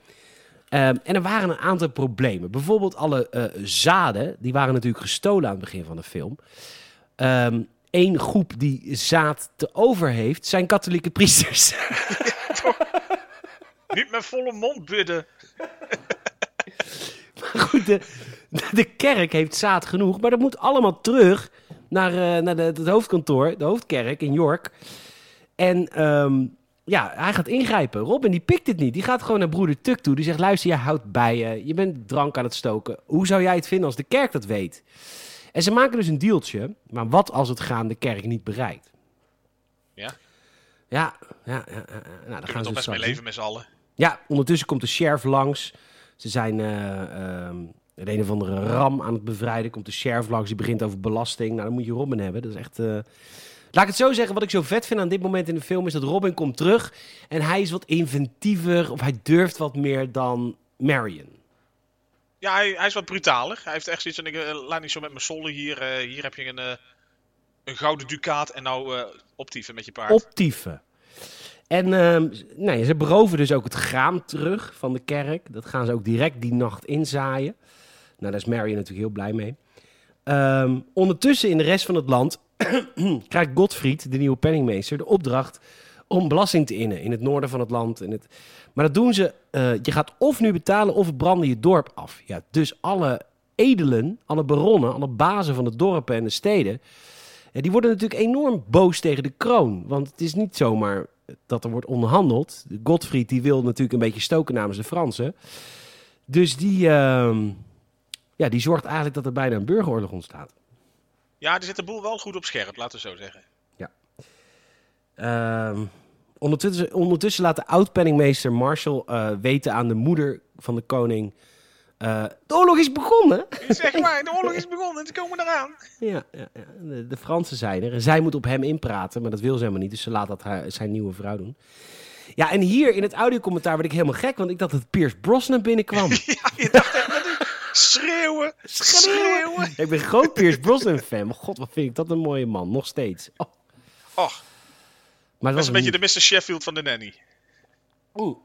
Um, en er waren een aantal problemen. Bijvoorbeeld alle uh, zaden, die waren natuurlijk gestolen aan het begin van de film. Eén ehm, groep die zaad te over heeft, zijn katholieke priesters. Niet met volle mond bidden. maar goed, de, de kerk heeft zaad genoeg, maar dat moet allemaal terug naar, uh, naar de, het hoofdkantoor, de hoofdkerk in York. En um, ja, hij gaat ingrijpen. Robin die pikt het niet. Die gaat gewoon naar broeder Tuk toe. Die zegt, luister, je houdt bij je. Je bent drank aan het stoken. Hoe zou jij het vinden als de kerk dat weet? En ze maken dus een dealtje. Maar wat als het gaan de kerk niet bereikt? Ja? Ja, ja, ja. Nou, dan gaan ze toch best mee leven met z'n allen. Ja, ondertussen komt de sheriff langs. Ze zijn uh, uh, een of andere ram aan het bevrijden. Komt de sheriff langs, die begint over belasting. Nou, dan moet je Robin hebben. Dat is echt... Uh, Laat ik het zo zeggen, wat ik zo vet vind aan dit moment in de film is dat Robin komt terug en hij is wat inventiever of hij durft wat meer dan Marion. Ja, hij, hij is wat brutaler. Hij heeft echt zoiets van, ik uh, laat niet zo met mijn sollen hier. Uh, hier heb je een, uh, een gouden ducaat en nou uh, optieven met je paard. Optieven. En uh, nee, ze beroven dus ook het graan terug van de kerk. Dat gaan ze ook direct die nacht inzaaien. Nou, daar is Marion natuurlijk heel blij mee. Um, ondertussen in de rest van het land krijgt Godfried, de nieuwe penningmeester, de opdracht om belasting te innen in het noorden van het land. In het... Maar dat doen ze, uh, je gaat of nu betalen of branden je dorp af. Ja, dus alle edelen, alle baronnen, alle bazen van de dorpen en de steden, die worden natuurlijk enorm boos tegen de kroon. Want het is niet zomaar dat er wordt onderhandeld. Godfried die wil natuurlijk een beetje stoken namens de Fransen. Dus die, uh, ja, die zorgt eigenlijk dat er bijna een burgeroorlog ontstaat. Ja, er zit de boel wel goed op scherp, laten we zo zeggen. Ja. Uh, ondertussen, ondertussen laat de oud-penningmeester Marshall uh, weten aan de moeder van de koning... Uh, de oorlog is begonnen. Zeg maar, de oorlog is begonnen, ze komen eraan. Ja, ja, ja. De, de, Fransen zijn er. En zij moet op hem inpraten, maar dat wil ze helemaal niet. Dus ze laat dat haar, zijn nieuwe vrouw doen. Ja, en hier in het audiocommentaar werd ik helemaal gek, want ik dacht dat Piers Brosnan binnenkwam. ja, je dacht echt Schreeuwen. Schreeuwen. Ik ben groot Pierce Brosnan fan. God, wat vind ik dat een mooie man. Nog steeds. Oh. Och. Maar dat is een beetje de Mr. Sheffield van de nanny. Oeh.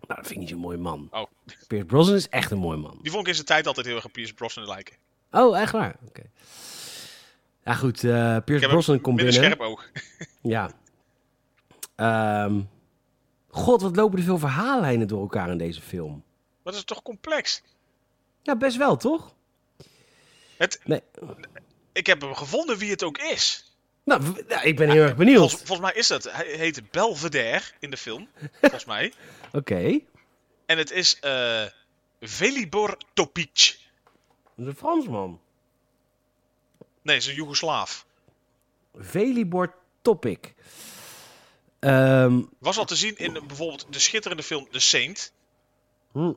Nou, dat vind ik niet zo'n mooie man. Oh. Pierce Brosnan is echt een mooi man. Die vond ik in zijn tijd altijd heel erg op Pierce Brosnan lijken. Oh, echt waar? Oké. Ja, goed. Uh, Pierce Brosnan komt binnen. Met een scherp oog. ja. Um, God, wat lopen er veel verhaallijnen door elkaar in deze film. Dat is toch complex? Ja, best wel, toch? Het, nee. Ik heb hem gevonden wie het ook is. Nou, ik ben heel erg benieuwd. Volgens, volgens, mij is dat. Hij heet Belvedere in de film. Volgens mij. Oké. En het is uh, Velibor Topic. Dat is een Fransman. Nee, het is een Joegoslaaf. Velibor Topic. Um, Was al te zien in bijvoorbeeld de schitterende film The Saint. Hm.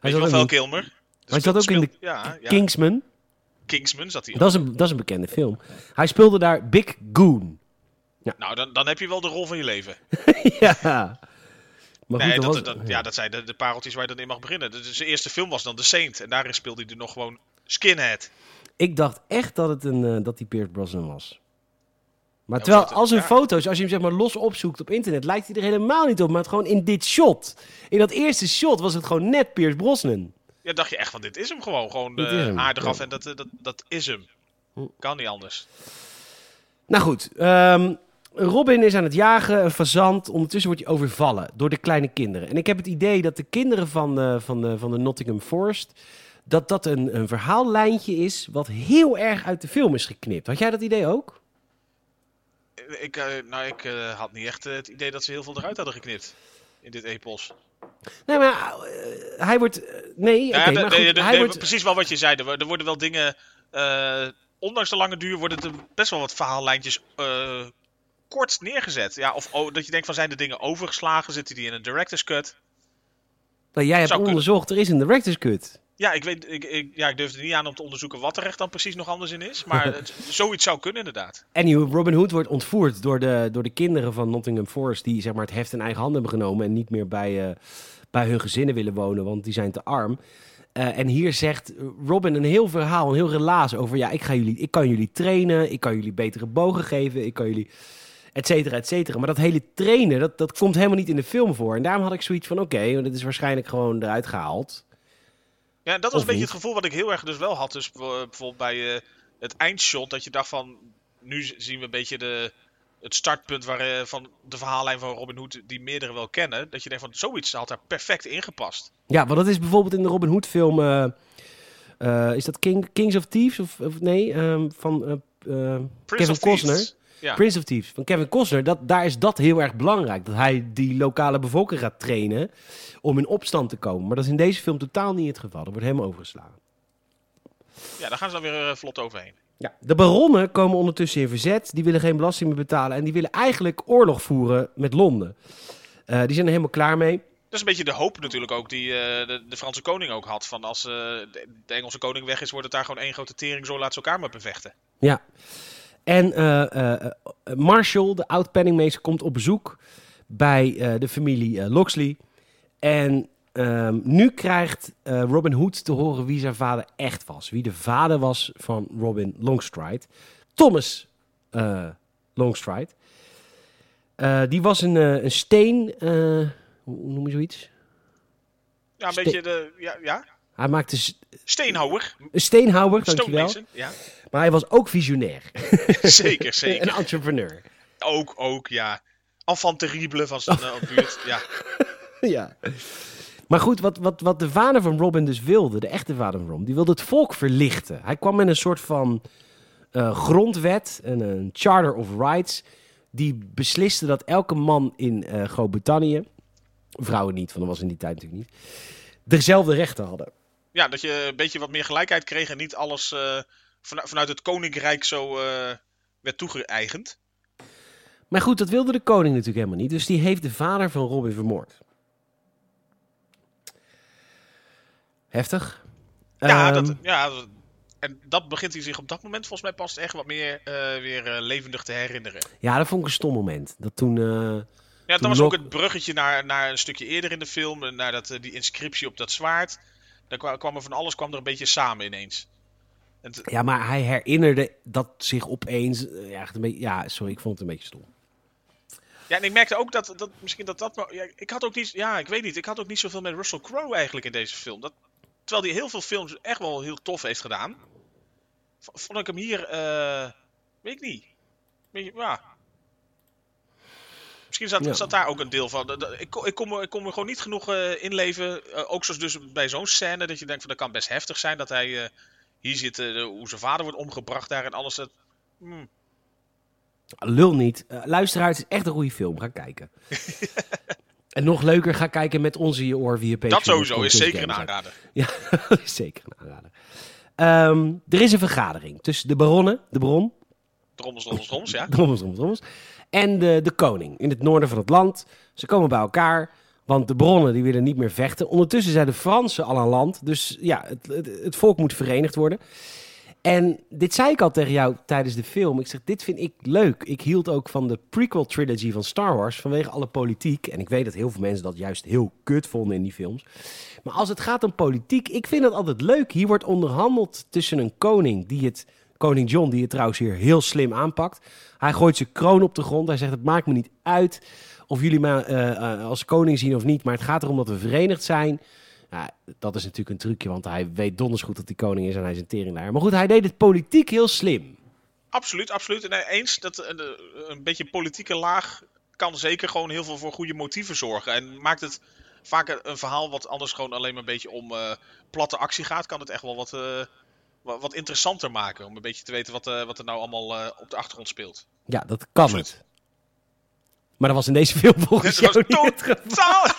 Hij zat wel Kilmer. Hij zat ook in de ja, ja. Kingsman. Kingsman zat hij dat is, een, dat is een bekende film. Hij speelde daar Big Goon. Ja. Nou, dan, dan heb je wel de rol van je leven. ja. Maar nee, dat, dat, ja. dat zijn de, de pareltjes waar je dan in mag beginnen. De, zijn eerste film was dan The Saint. En daarin speelde hij er nog gewoon skinhead. Ik dacht echt dat het een, uh, dat die Pierce Brosnan was. Maar terwijl als een foto's, als je hem zeg maar los opzoekt op internet, lijkt hij er helemaal niet op. Maar het gewoon in dit shot. In dat eerste shot was het gewoon net Piers Brosnan. Ja, dacht je echt van dit is hem gewoon. Gewoon uh, aardig af en dat, eh, dat, dat is hem. Kan niet anders. Nou goed, ehm, Robin is aan het jagen, een fazant. Ondertussen wordt hij overvallen door de kleine kinderen. En ik heb het idee dat de kinderen van, uh, van, de, van de Nottingham Forest... dat dat een, een verhaallijntje is wat heel erg uit de film is geknipt. Had jij dat idee ook? ik, uh, nou, ik had niet echt het idee dat ze heel veel eruit hadden geknipt. In dit epos. Nee, maar hij wordt... Nee, ja, okay, maar goed, hij wordt... precies wel wat je zei. Er, er worden wel dingen... ondanks de lange duur worden er best wel wat verhaallijntjes kort neergezet. Ja, of oh, dat je denkt van zijn de dingen overgeslagen? Zitten die in een director's cut? Nou, jij hebt onderzocht, er is een director's cut. Ja, ik, weet, ik, ik, ja, ik durf er niet aan om te onderzoeken wat er echt dan precies nog anders in is. Maar het, zoiets zou kunnen inderdaad. En Robin Hood wordt ontvoerd door de, door de kinderen van Nottingham Forest... die zeg maar, het heft in eigen handen hebben genomen... en niet meer bij, uh, bij hun gezinnen willen wonen, want die zijn te arm. Uh, en hier zegt Robin een heel verhaal, een heel relaas over... ja, ik, ga jullie, ik kan jullie trainen, ik kan jullie betere bogen geven... ik kan jullie et cetera, et cetera. Maar dat hele trainen, dat, dat komt helemaal niet in de film voor. En daarom had ik zoiets van, oké, okay, dit is waarschijnlijk gewoon eruit gehaald. Ja, dat was een beetje het gevoel wat ik heel erg dus wel had. Dus bijvoorbeeld bij uh, het eindshot, dat je dacht van... Nu zien we een beetje de, het startpunt waar, uh, van de verhaallijn van Robin Hood, die meerdere wel kennen. Dat je denkt van, zoiets had daar perfect ingepast. Ja, want dat is bijvoorbeeld in de Robin Hood film... Uh, is dat King, Kings of Thieves? Of, of nee, um, van Kevin Costner. Ja. Prince of Thieves van Kevin Costner, dat, daar is dat heel erg belangrijk. Dat hij die lokale bevolking gaat trainen om in opstand te komen. Maar dat is in deze film totaal niet het geval. Dat wordt helemaal overgeslagen. Ja, daar gaan ze dan weer uh, vlot overheen. Ja, de baronnen komen ondertussen in verzet. Die willen geen belasting meer betalen. En die willen eigenlijk oorlog voeren met Londen. Uh, die zijn er helemaal klaar mee. Dat is een beetje de hoop natuurlijk ook die uh, de, de, Franse koning ook had. Van als de, de, Engelse koning weg is, wordt het daar gewoon één grote tering. Zo laat ze elkaar maar bevechten. Ja. En uh, Marshall, de oud-penningmeester, komt op bezoek bij de familie Loxley. En um, nu krijgt Robin Hood te horen wie zijn vader echt was. Wie de vader was van Robin Longstride. Thomas Longstride. die was een, een steen... hoe noem je zoiets? Ja, een beetje de... Ja, ja? Hij maakte... Steenhouwer. Een steenhouwer, dankjewel. Ja. Maar hij was ook visionair. zeker, zeker. een entrepreneur. Ook, ook, ja. Enfant terrible van zijn uh, buurt, ja. ja. Maar goed, wat, wat, wat de vader van Robin dus wilde, de echte vader van Robin, die wilde het volk verlichten. Hij kwam met een soort van uh, grondwet, een, een Charter of Rights, die besliste dat elke man in uh, Groot-Brittannië, vrouwen niet, want dat was in die tijd natuurlijk niet, dezelfde rechten hadden. Ja, dat je een beetje wat meer gelijkheid kreeg en niet alles uh, vanuit het koninkrijk zo uh, werd toegeëigend. Maar goed, dat wilde de koning natuurlijk helemaal niet. Dus die heeft de vader van Robin vermoord. Heftig. Ja, dat, ehm, ja, en dat begint hij zich op dat moment volgens mij pas echt wat meer uh, weer levendig te herinneren. Ja, dat vond ik een stom moment. Dat toen... ja, dat was ook het bruggetje naar, naar een stukje eerder in de film. Naar dat, die inscriptie op dat zwaard. Daar kwam er van alles kwam er een beetje samen ineens. Ja, maar hij herinnerde dat zich opeens. Ja, een beetje, ja, sorry, ik vond het een beetje stom. Ja, en ik merkte ook dat, dat misschien dat dat. Ja, ik had ook niet. Ja, ik weet niet. Ik had ook niet zoveel met Russell Crowe eigenlijk in deze film. Dat, terwijl hij heel veel films echt wel heel tof heeft gedaan. Vond ik hem hier. Uh, weet ik niet. Beetje, ja. Misschien zat, zat, daar ook een deel van. Ik, ik, kom, ik er gewoon niet genoeg uh, inleven. Uh, ook zoals dus bij zo'n scène. Dat je denkt van dat kan best heftig zijn. Dat hij hier zit. hoe zijn vader wordt omgebracht daar en alles. Dat, hmm. Lul niet. Uh, luisteraar, het is echt een goede film. Ga kijken. en nog leuker, ga kijken met onze je oor via Dat sowieso, is zeker een aanrader. Ja, is zeker een aanrader. Um, er is een vergadering tussen de baronnen, de bron. Drommels, drommels, drommels, ja. drommels, drommels, drommels. En de, de koning in het noorden van het land. Ze komen bij elkaar, want de bronnen die willen niet meer vechten. Ondertussen zijn de Fransen al aan land, dus ja, het, het, het volk moet verenigd worden. En dit zei ik al tegen jou tijdens de film. Ik zeg, dit vind ik leuk. Ik hield ook van de prequel trilogy van Star Wars vanwege alle politiek. En ik weet dat heel veel mensen dat juist heel kut vonden in die films. Maar als het gaat om politiek, ik vind het altijd leuk. Hier wordt onderhandeld tussen een koning die het... Koning John, die het trouwens hier heel slim aanpakt. Hij gooit zijn kroon op de grond. Hij zegt, het maakt me niet uit of jullie me uh, als koning zien of niet. Maar het gaat erom dat we verenigd zijn. Ja, dat is natuurlijk een trucje, want hij weet donders goed dat hij koning is en hij is een teringlaar. Maar goed, hij deed het politiek heel slim. Absoluut, absoluut. En eens dat een, een beetje politieke laag kan zeker gewoon heel veel voor goede motieven zorgen. En maakt het vaak een verhaal wat anders gewoon alleen maar een beetje om platte actie gaat, kan het echt wel wat, wat, interessanter maken. Om een beetje te weten wat, uh, wat er nou allemaal op de achtergrond speelt. Ja, dat kan het. Maar dat was in deze film volgens jou niet totaal...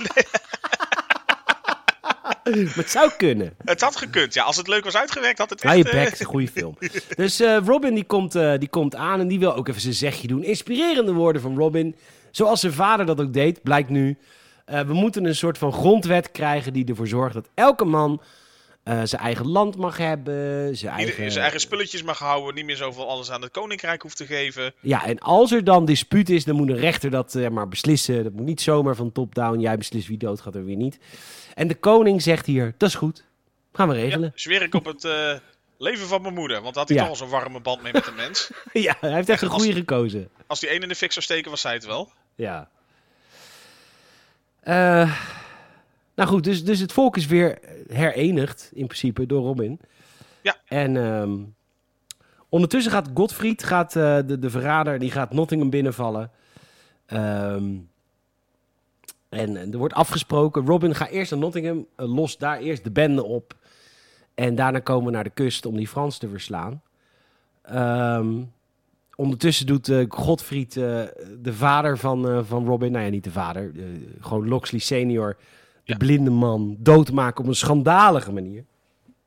maar het zou kunnen. Het had gekund, ja. Als het leuk was uitgewerkt, had het echt... Ja, je een goede film. dus uh, Robin die komt, die komt aan en die wil ook even zijn zegje doen. Inspirerende woorden van Robin. Zoals zijn vader dat ook deed, blijkt nu. We moeten een soort van grondwet krijgen die ervoor zorgt dat elke man... zijn eigen land mag hebben, zijn eigen... zijn eigen spulletjes mag houden, niet meer zoveel alles aan het koninkrijk hoeft te geven. Ja, en als er dan dispuut is, dan moet een rechter dat maar beslissen. Dat moet niet zomaar van top-down, jij beslist wie dood gaat en wie niet. En de koning zegt hier, dat is goed. Gaan we regelen. Ja, zweer ik op het uh, leven van mijn moeder. Want had hij toch al zo'n warme band mee met de mens. ja, hij heeft echt een goede gekozen. Als die één in de fik zou steken, was zij het wel. Ja. Nou goed, dus, dus het volk is weer herenigd, in principe, door Robin. Ja. En um, ondertussen gaat Godfried, gaat, uh, de, de verrader, die gaat Nottingham binnenvallen. Um, en er wordt afgesproken, Robin ga eerst naar Nottingham, uh, los daar eerst de bende op. En daarna komen we naar de kust om die Frans te verslaan. Um, ondertussen doet uh, Godfried, de vader van, van Robin, nou ja, niet de vader, gewoon Loxley senior, de blinde man, doodmaken op een schandalige manier.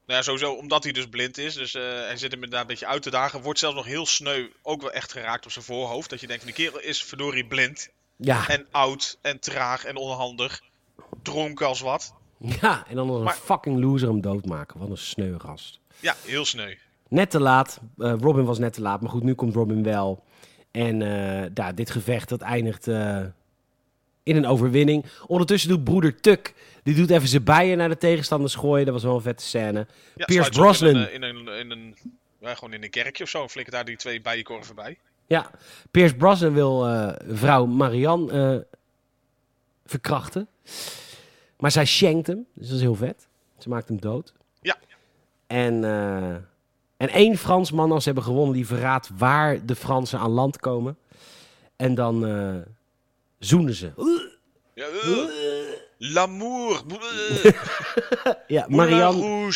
Nou ja, sowieso omdat hij dus blind is. Dus hij zit hem inderdaad een beetje uit te dagen. Wordt zelfs nog heel sneu ook wel echt geraakt op zijn voorhoofd. Dat je denkt, van die kerel is verdorie blind. Ja. En oud en traag en onhandig. Dronken als wat. Ja, en dan nog een fucking loser hem doodmaken. Wat een sneu gast. Ja, heel sneu. Net te laat. Uh, Robin was net te laat. Maar goed, nu komt Robin wel. En uh, ja, dit gevecht dat eindigt uh, in een overwinning. Ondertussen doet broeder Tuck. Die doet even zijn bijen naar de tegenstanders gooien. Dat was wel een vette scène. Ja, Pierce Brosnan. In een, in een, in een, ja, gewoon in een kerkje of zo. Flikker daar die twee bijenkorven bij. Ja, Pierce Brosnan wil uh, vrouw Marianne uh, verkrachten. Maar zij schenkt hem, dus dat is heel vet. Ze maakt hem dood. Ja. En, uh, en één Fransman, als ze hebben gewonnen, die verraadt waar de Fransen aan land komen. En dan zoenen ze. Ja, L'amour. ja, Marianne.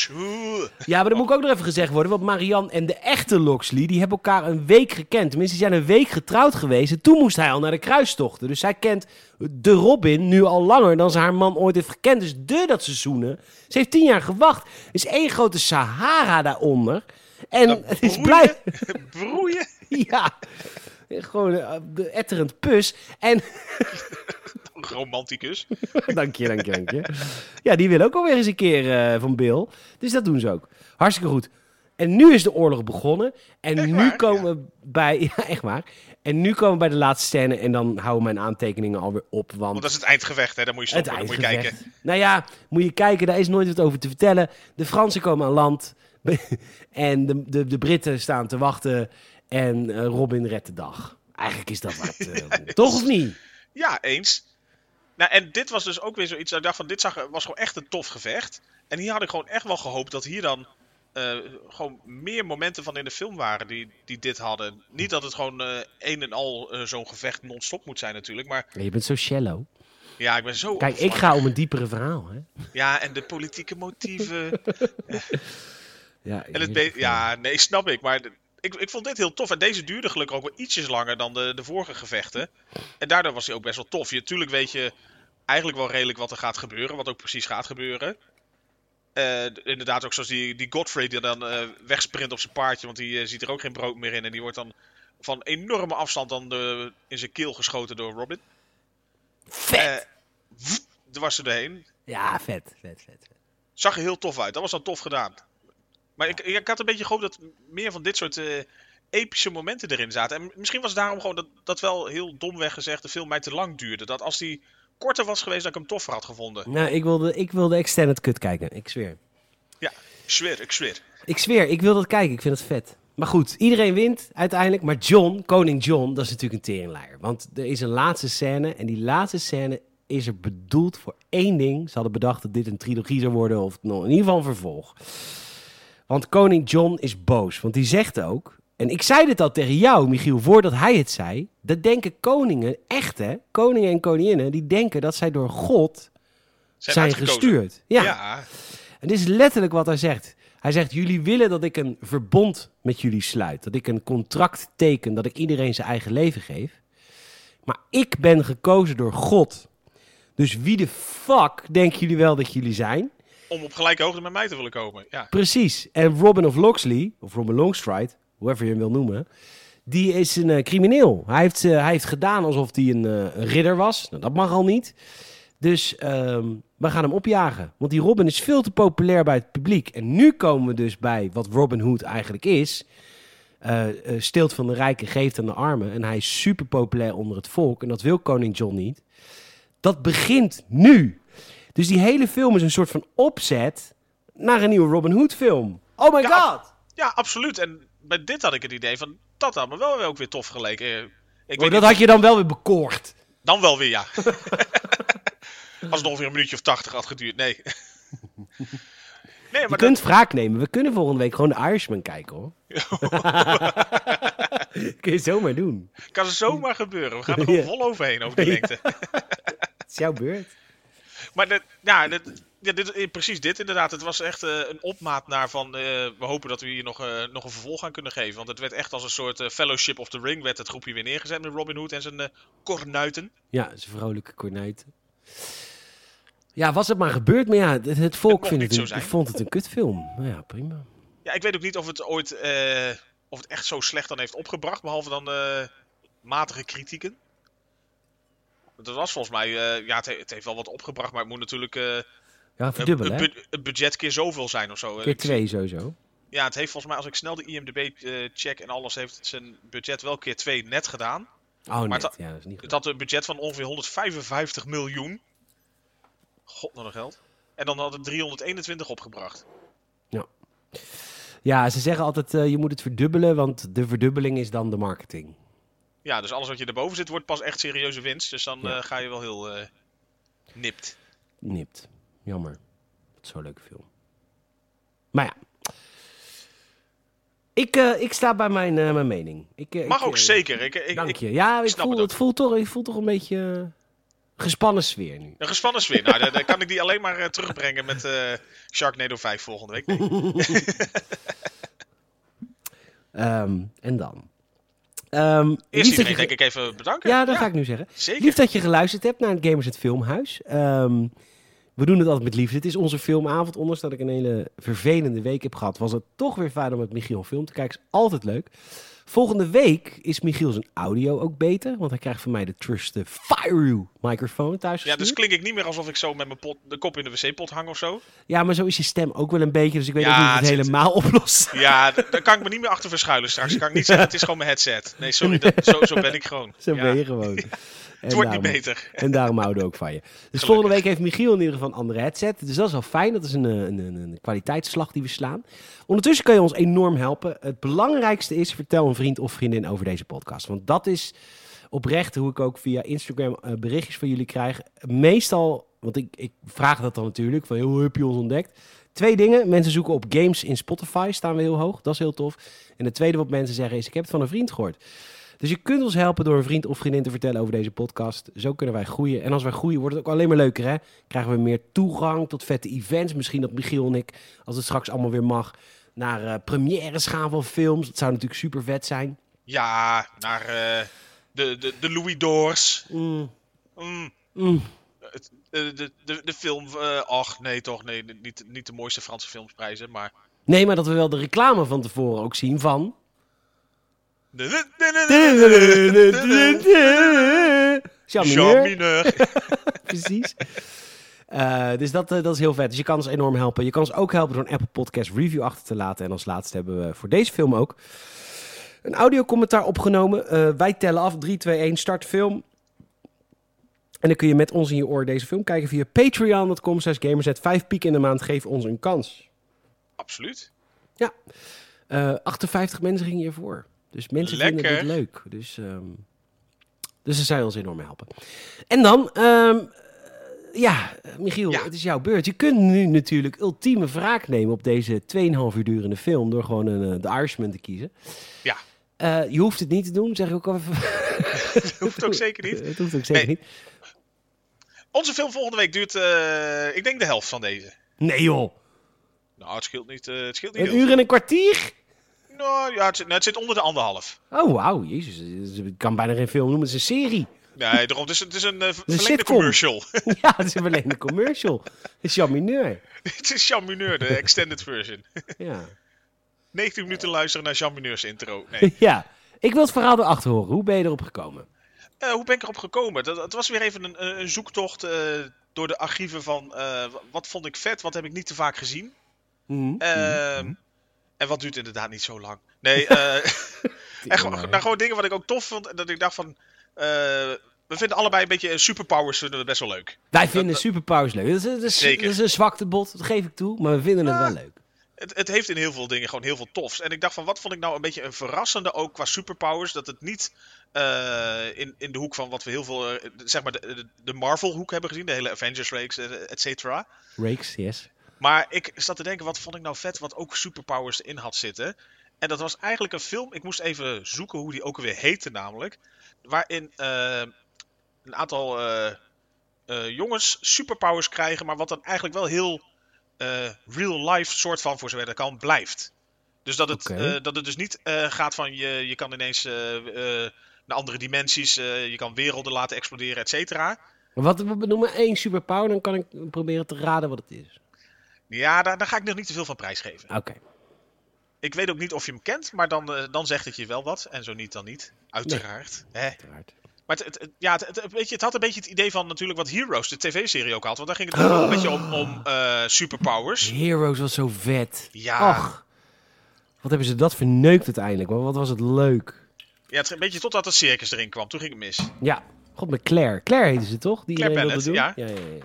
Ja, maar dat moet ook nog even gezegd worden. Want Marianne en de echte Loxley, die hebben elkaar een week gekend. Tenminste, ze zijn een week getrouwd geweest. En toen moest hij al naar de kruistochten. Dus zij kent de Robin nu al langer dan ze haar man ooit heeft gekend. Dus de dat ze zoenen. Ze heeft tien jaar gewacht. Er is één grote Sahara daaronder. En het is blij. Broeien? ja. Gewoon uh, de etterend pus. En romanticus. dank je, dank je, dank je. Ja, die wil ook alweer eens een keer uh, van Bill. Dus dat doen ze ook. Hartstikke goed. En nu is de oorlog begonnen. En nu komen we bij. Ja, echt waar. En nu komen we bij de laatste scène. En dan houden mijn aantekeningen alweer op. Want, want dat is het eindgevecht, hè? Dan moet je stoppen. Dan moet je kijken. Nou ja, moet je kijken. Daar is nooit wat over te vertellen. De Fransen komen aan land. en de, de, de Britten staan te wachten. En uh, Robin redt de dag. Eigenlijk is dat wat. Uh, toch of niet? Ja, eens. Nou, en dit was dus ook weer zoiets. Dat ik dacht van, dit zag, was gewoon echt een tof gevecht. En hier had ik gewoon echt wel gehoopt dat hier dan uh, gewoon meer momenten van in de film waren die, die dit hadden. Niet dat het gewoon uh, een en al uh, zo'n gevecht non-stop moet zijn natuurlijk, maar... Je bent zo shallow. Ja, ik ben zo... Kijk, ik ga om een diepere verhaal, hè? Ja, en de politieke motieven. ja, en het ja, nee, snap ik, maar ik, ik vond dit heel tof. En deze duurde gelukkig ook wel ietsjes langer dan de, de vorige gevechten. En daardoor was hij ook best wel tof. Je, natuurlijk weet je eigenlijk wel redelijk wat er gaat gebeuren, wat ook precies gaat gebeuren. Uh, inderdaad, ook zoals die, die Godfrey die dan uh, wegsprint op zijn paardje, want die uh, ziet er ook geen brood meer in. En die wordt dan van enorme afstand dan de, in zijn keel geschoten door Robin. Vet! er was ze erheen. Ja, vet, vet, vet, Zag er heel tof uit. Dat was dan tof gedaan. Maar ik, ik had een beetje gehoopt dat meer van dit soort epische momenten erin zaten. En misschien was het daarom gewoon dat, dat wel heel domweg gezegd de film mij te lang duurde. Dat als die korter was geweest, dat ik hem toffer had gevonden. Nou, ik wilde, ik wilde extended cut kijken. Ik zweer. Ja, ik zweer, ik zweer. Ik zweer, ik wil dat kijken. Ik vind het vet. Maar goed, iedereen wint uiteindelijk. Maar John, koning John, dat is natuurlijk een teringleier. Want er is een laatste scène. En die laatste scène is er bedoeld voor één ding. Ze hadden bedacht dat dit een trilogie zou worden. Of in ieder geval een vervolg. Want koning John is boos. Want die zegt ook... En ik zei dit al tegen jou, Michiel, voordat hij het zei. Dat denken koningen, echte koningen en koninginnen, die denken dat zij door God zijn, gestuurd. Ja. ja. En dit is letterlijk wat hij zegt. Hij zegt: Jullie willen dat ik een verbond met jullie sluit. Dat ik een contract teken. Dat ik iedereen zijn eigen leven geef. Maar ik ben gekozen door God. Dus wie de fuck denken jullie wel dat jullie zijn? Om op gelijke hoogte met mij te willen komen. Ja. Precies. En Robin of Locksley, of Robin Longstride, whoever je hem wil noemen, die is een uh, crimineel. Hij heeft, uh, hij heeft gedaan alsof hij een, uh, een ridder was. Nou, dat mag al niet. Dus um, we gaan hem opjagen. Want die Robin is veel te populair bij het publiek. En nu komen we dus bij wat Robin Hood eigenlijk is. steelt van de rijken, geeft aan de armen. En hij is super populair onder het volk. En dat wil koning John niet. Dat begint nu. Dus die hele film is een soort van opzet naar een nieuwe Robin Hood film. Oh my ja, god! Ja, absoluut. En bij dit had ik het idee van, dat had me wel weer ook weer tof geleken. Ik oh, dat had je dan wel weer bekoord. Dan wel weer, ja. Als het nog weer een minuutje of tachtig had geduurd, nee. nee maar je kunt wraak nemen. We kunnen volgende week gewoon de Irishman kijken, hoor. Kun je zomaar doen. Kan zomaar gebeuren. We gaan er gewoon vol overheen, over de lengte. Het is jouw beurt. Maar ja, dit, eh, precies dit inderdaad. Het was echt uh, een opmaat naar van... Uh, we hopen dat we hier nog, uh, nog een vervolg aan kunnen geven. Want het werd echt als een soort Fellowship of the Ring... werd het groepje weer neergezet met Robin Hood en zijn kornuiten. Ja, zijn vrolijke kornuiten. Ja, was het maar gebeurd. Maar ja, het, het volk vindt het een, vond het een kutfilm. Nou ja, prima. Ja, ik weet ook niet of het ooit... of het echt zo slecht dan heeft opgebracht. Behalve dan matige kritieken. Dat was volgens mij... ja, het, het, heeft wel wat opgebracht. Maar het moet natuurlijk ja, verdubbelen? Het budget keer zoveel zijn of zo. Keer twee sowieso. Ja, het heeft volgens mij, als ik snel de IMDb check en alles, heeft het zijn budget wel keer twee net gedaan. Oh, net. Het, ja, dat is niet. Het had een budget van ongeveer 155 miljoen. God, nog een geld. En dan had het 321 opgebracht. Ja. Ja, ze zeggen altijd, uh, je moet het verdubbelen, want de verdubbeling is dan de marketing. Ja, dus alles wat je erboven zit, wordt pas echt serieuze winst. Dus dan ja. uh, ga je wel heel uh, nipt. Nipt. Jammer. Zo'n leuke film. Maar ja. Ik, uh, ik sta bij mijn, mijn mening. Ik, Mag ik, ook zeker. Ik, ik, dank je. Ja, ik voel, het, het voelt toch, ik voel toch een beetje gespannen sfeer nu. Een gespannen sfeer. nou, dan, dan, kan ik die alleen maar terugbrengen met Sharknado 5 volgende week. Um, en dan? Um, Eerst iedereen je... denk ik even bedanken. Ja, dat ja, ga ik nu zeggen. Zeker. Lief dat je geluisterd hebt naar het Gamers het Filmhuis. Um, we doen het altijd met liefde. Het is onze filmavond. Ondanks dat ik een hele vervelende week heb gehad, was het toch weer fijn om met Michiel film te kijken. Is altijd leuk. Volgende week is Michiel zijn audio ook beter. Want hij krijgt van mij de Trust Fire microfoon thuis. Ja, dus klink ik niet meer alsof ik zo met mijn pot, de kop in de wc-pot hang of zo. Ja, maar zo is je stem ook wel een beetje. Dus ik weet ja, niet of het, helemaal oplost. Ja, daar kan ik me niet meer achter verschuilen straks. Ik kan ik niet zeggen, het is gewoon mijn headset. Nee, sorry, dat, zo, zo ben ik gewoon. Zo ben je gewoon. Het wordt niet beter. En daarom houden we ook van je. Dus volgende week heeft Michiel in ieder geval een andere headset. Dus dat is wel fijn. Dat is een, een, een, een kwaliteitsslag die we slaan. Ondertussen kan je ons enorm helpen. Het belangrijkste is, vertel een vriend of vriendin over deze podcast. Want dat is oprecht hoe ik ook via Instagram uh, berichtjes van jullie krijg. Meestal, want ik, ik vraag dat dan natuurlijk, van hoe heb je ons ontdekt? Twee dingen. Mensen zoeken op games in Spotify, staan we heel hoog. Dat is heel tof. En het tweede wat mensen zeggen is, ik heb het van een vriend gehoord. Dus je kunt ons helpen door een vriend of vriendin te vertellen over deze podcast. Zo kunnen wij groeien. En als wij groeien, wordt het ook alleen maar leuker, hè? Krijgen we meer toegang tot vette events. Misschien dat Michiel en ik, als het straks allemaal weer mag, naar uh, premières gaan van films. Dat zou natuurlijk super vet zijn. Ja, naar uh, de, de, de Louis Doors. Mm. Mm. Mm. De, de, de, de film. Uh, ach, nee, toch. Nee, niet, niet de mooiste Franse filmsprijzen, maar. Nee, maar dat we wel de reclame van tevoren ook zien van. Charmineur. Precies. Uh, dus dat, uh, dat is heel vet. Dus je kan ons enorm helpen. Je kan ons ook helpen door een Apple Podcast review achter te laten. En als laatste hebben we voor deze film ook een audiocommentaar opgenomen. Uh, wij tellen af. 3, 2, 1, start film. En dan kun je met ons in je oor deze film kijken via patreon.com gamerzet. Vijf piek in de maand, geef ons een kans. Absoluut. Ja. 58 mensen gingen hiervoor. Dus mensen vinden het leuk. Dus, um, dus ze zijn ons enorm helpen. En dan, um, ja, Michiel, het is jouw beurt. Je kunt nu natuurlijk ultieme wraak nemen op deze 2,5 uur durende film door gewoon een, de Irishman te kiezen. Ja. Uh, je hoeft het niet te doen, zeg ik ook even. Het hoeft ook zeker niet. Het hoeft ook zeker niet. Onze film volgende week duurt, uh, ik denk, de helft van deze. Nee joh. Nou, het scheelt niet. Uh, het scheelt niet een uur en een kwartier? Nou ja, het zit, nou, het zit onder de anderhalf. Oh, wauw. Jezus. Ik kan bijna geen film noemen. Het is een serie. Nee, daarom. Het is, het is een uh, verlengde commercial. ja, het is een verlengde commercial. Het is Jean Mineur. het is Jean Mineur, de extended version. ja. 19 minuten luisteren naar Jean Mineurs intro. Nee. ja. Ik wil het verhaal erachter horen. Hoe ben je erop gekomen? Uh, hoe ben ik erop gekomen? Dat, het was weer even een, een zoektocht uh, door de archieven van uh, wat vond ik vet, wat heb ik niet te vaak gezien. Mm -hmm. En wat duurt inderdaad niet zo lang. Nee, gewoon, nou, gewoon dingen wat ik ook tof vond. En dat ik dacht van. Uh, we vinden allebei een beetje superpowers vinden we best wel leuk. Wij vinden dat, superpowers leuk. Dat is, dat is, dat is een zwaktebod, dat geef ik toe. Maar we vinden het wel leuk. Het, het, heeft in heel veel dingen gewoon heel veel tofs. En ik dacht van, wat vond ik nou een beetje een verrassende ook qua superpowers? Dat het niet uh, in, in de hoek van wat we heel veel, zeg maar, de, de Marvel-hoek hebben gezien. De hele Avengers-reeks, et cetera. Reeks, yes. Maar ik zat te denken, wat vond ik nou vet wat ook superpowers in had zitten. En dat was eigenlijk een film, ik moest even zoeken hoe die ook weer heette namelijk. Waarin uh, een aantal uh, uh, jongens superpowers krijgen, maar wat dan eigenlijk wel heel real life soort van, voor zover dat kan, blijft. Dus dat het, okay. dat het dus niet gaat van je, je kan ineens naar andere dimensies, je kan werelden laten exploderen, et cetera. Wat we noemen één superpower, dan kan ik proberen te raden wat het is. Ja, daar, daar, ga ik nog niet te veel van prijsgeven. Oké. Ik weet ook niet of je hem kent, maar dan, uh, dan zegt het je wel wat. En zo niet, dan niet. Uiteraard. Nee. Uiteraard. Maar het, het, ja, het, het, weet je, het had een beetje het idee van natuurlijk wat Heroes, de tv-serie ook had. Want daar ging het ook een beetje om, om uh, superpowers. Heroes was zo vet. Ja. Och, wat hebben ze dat verneukt uiteindelijk. Wat was het leuk. Ja, het, een beetje totdat het circus erin kwam. Toen ging het mis. Ja. God, met Claire. Claire heette ze toch? Die Claire Bennett, doen? Ja. Ja, ja, ja.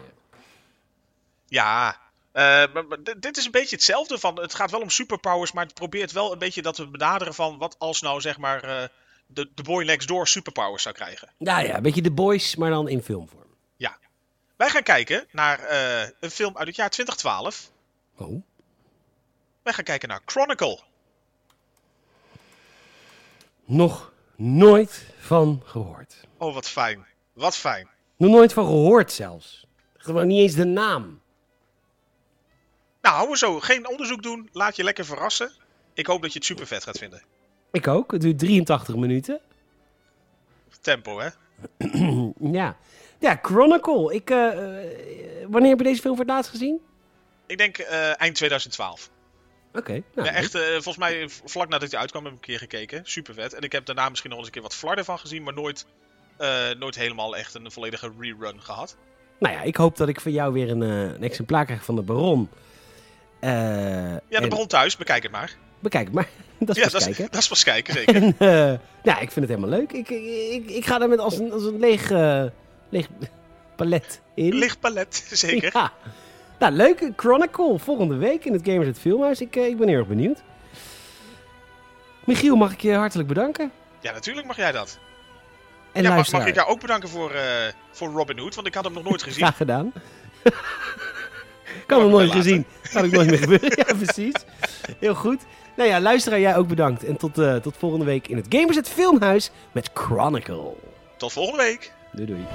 ja. Uh, maar, maar dit is een beetje hetzelfde. Van, het gaat wel om superpowers, maar het probeert wel een beetje dat we benaderen van wat als nou zeg maar uh, de, de boy next door superpowers zou krijgen. Ja, ja, een beetje de boys, maar dan in filmvorm. Ja. Wij gaan kijken naar uh, een film uit het jaar 2012. Oh. Wij gaan kijken naar Chronicle. Nog nooit van gehoord. Oh, wat fijn. Wat fijn. Nog nooit van gehoord zelfs. Gewoon niet eens de naam. Nou, houden we zo. Geen onderzoek doen. Laat je lekker verrassen. Ik hoop dat je het super vet gaat vinden. Ik ook. Het duurt 83 minuten. Tempo, hè? ja. Ja, Chronicle. Ik, uh, wanneer heb je deze film voor het laatst gezien? Ik denk uh, eind 2012. Oké. nou, Ja, echt, eh, volgens mij vlak nadat hij uitkwam heb ik een keer gekeken. Super vet. En ik heb daarna misschien nog eens een keer wat flarden van gezien, maar nooit, eh, nooit helemaal echt een volledige rerun gehad. Nou ja, ik hoop dat ik van jou weer een, eh, een exemplaar krijg van de Baron. Eh, Ja, de en- bron thuis, bekijk het maar. Bekijk het maar. dat is ja, pas dat, kijken. is, dat is pas kijken, zeker. En, eh, ja, ik vind het helemaal leuk. Ik, ik, ik, ga daar met als een, als een leeg, eh, leeg palet in. Licht palet, zeker. Ja. Nou, leuk. Chronicle volgende week in het Gamers het Filmhuis. Ik, ik ben heel erg benieuwd. Michiel, mag ik je hartelijk bedanken? Ja, natuurlijk mag jij dat. En ja, mag, ik jou ook bedanken voor, voor Robin Hood, want ik had hem nog nooit gezien. graag gedaan. Kan ik nooit gezien. Kan ik nooit meer gebeuren. Ja, precies. Heel goed. Nou ja, luisteraar, jij ook bedankt. En tot, eh, tot volgende week in het Gamers het Filmhuis met Chronicle. Tot volgende week. Doei doei.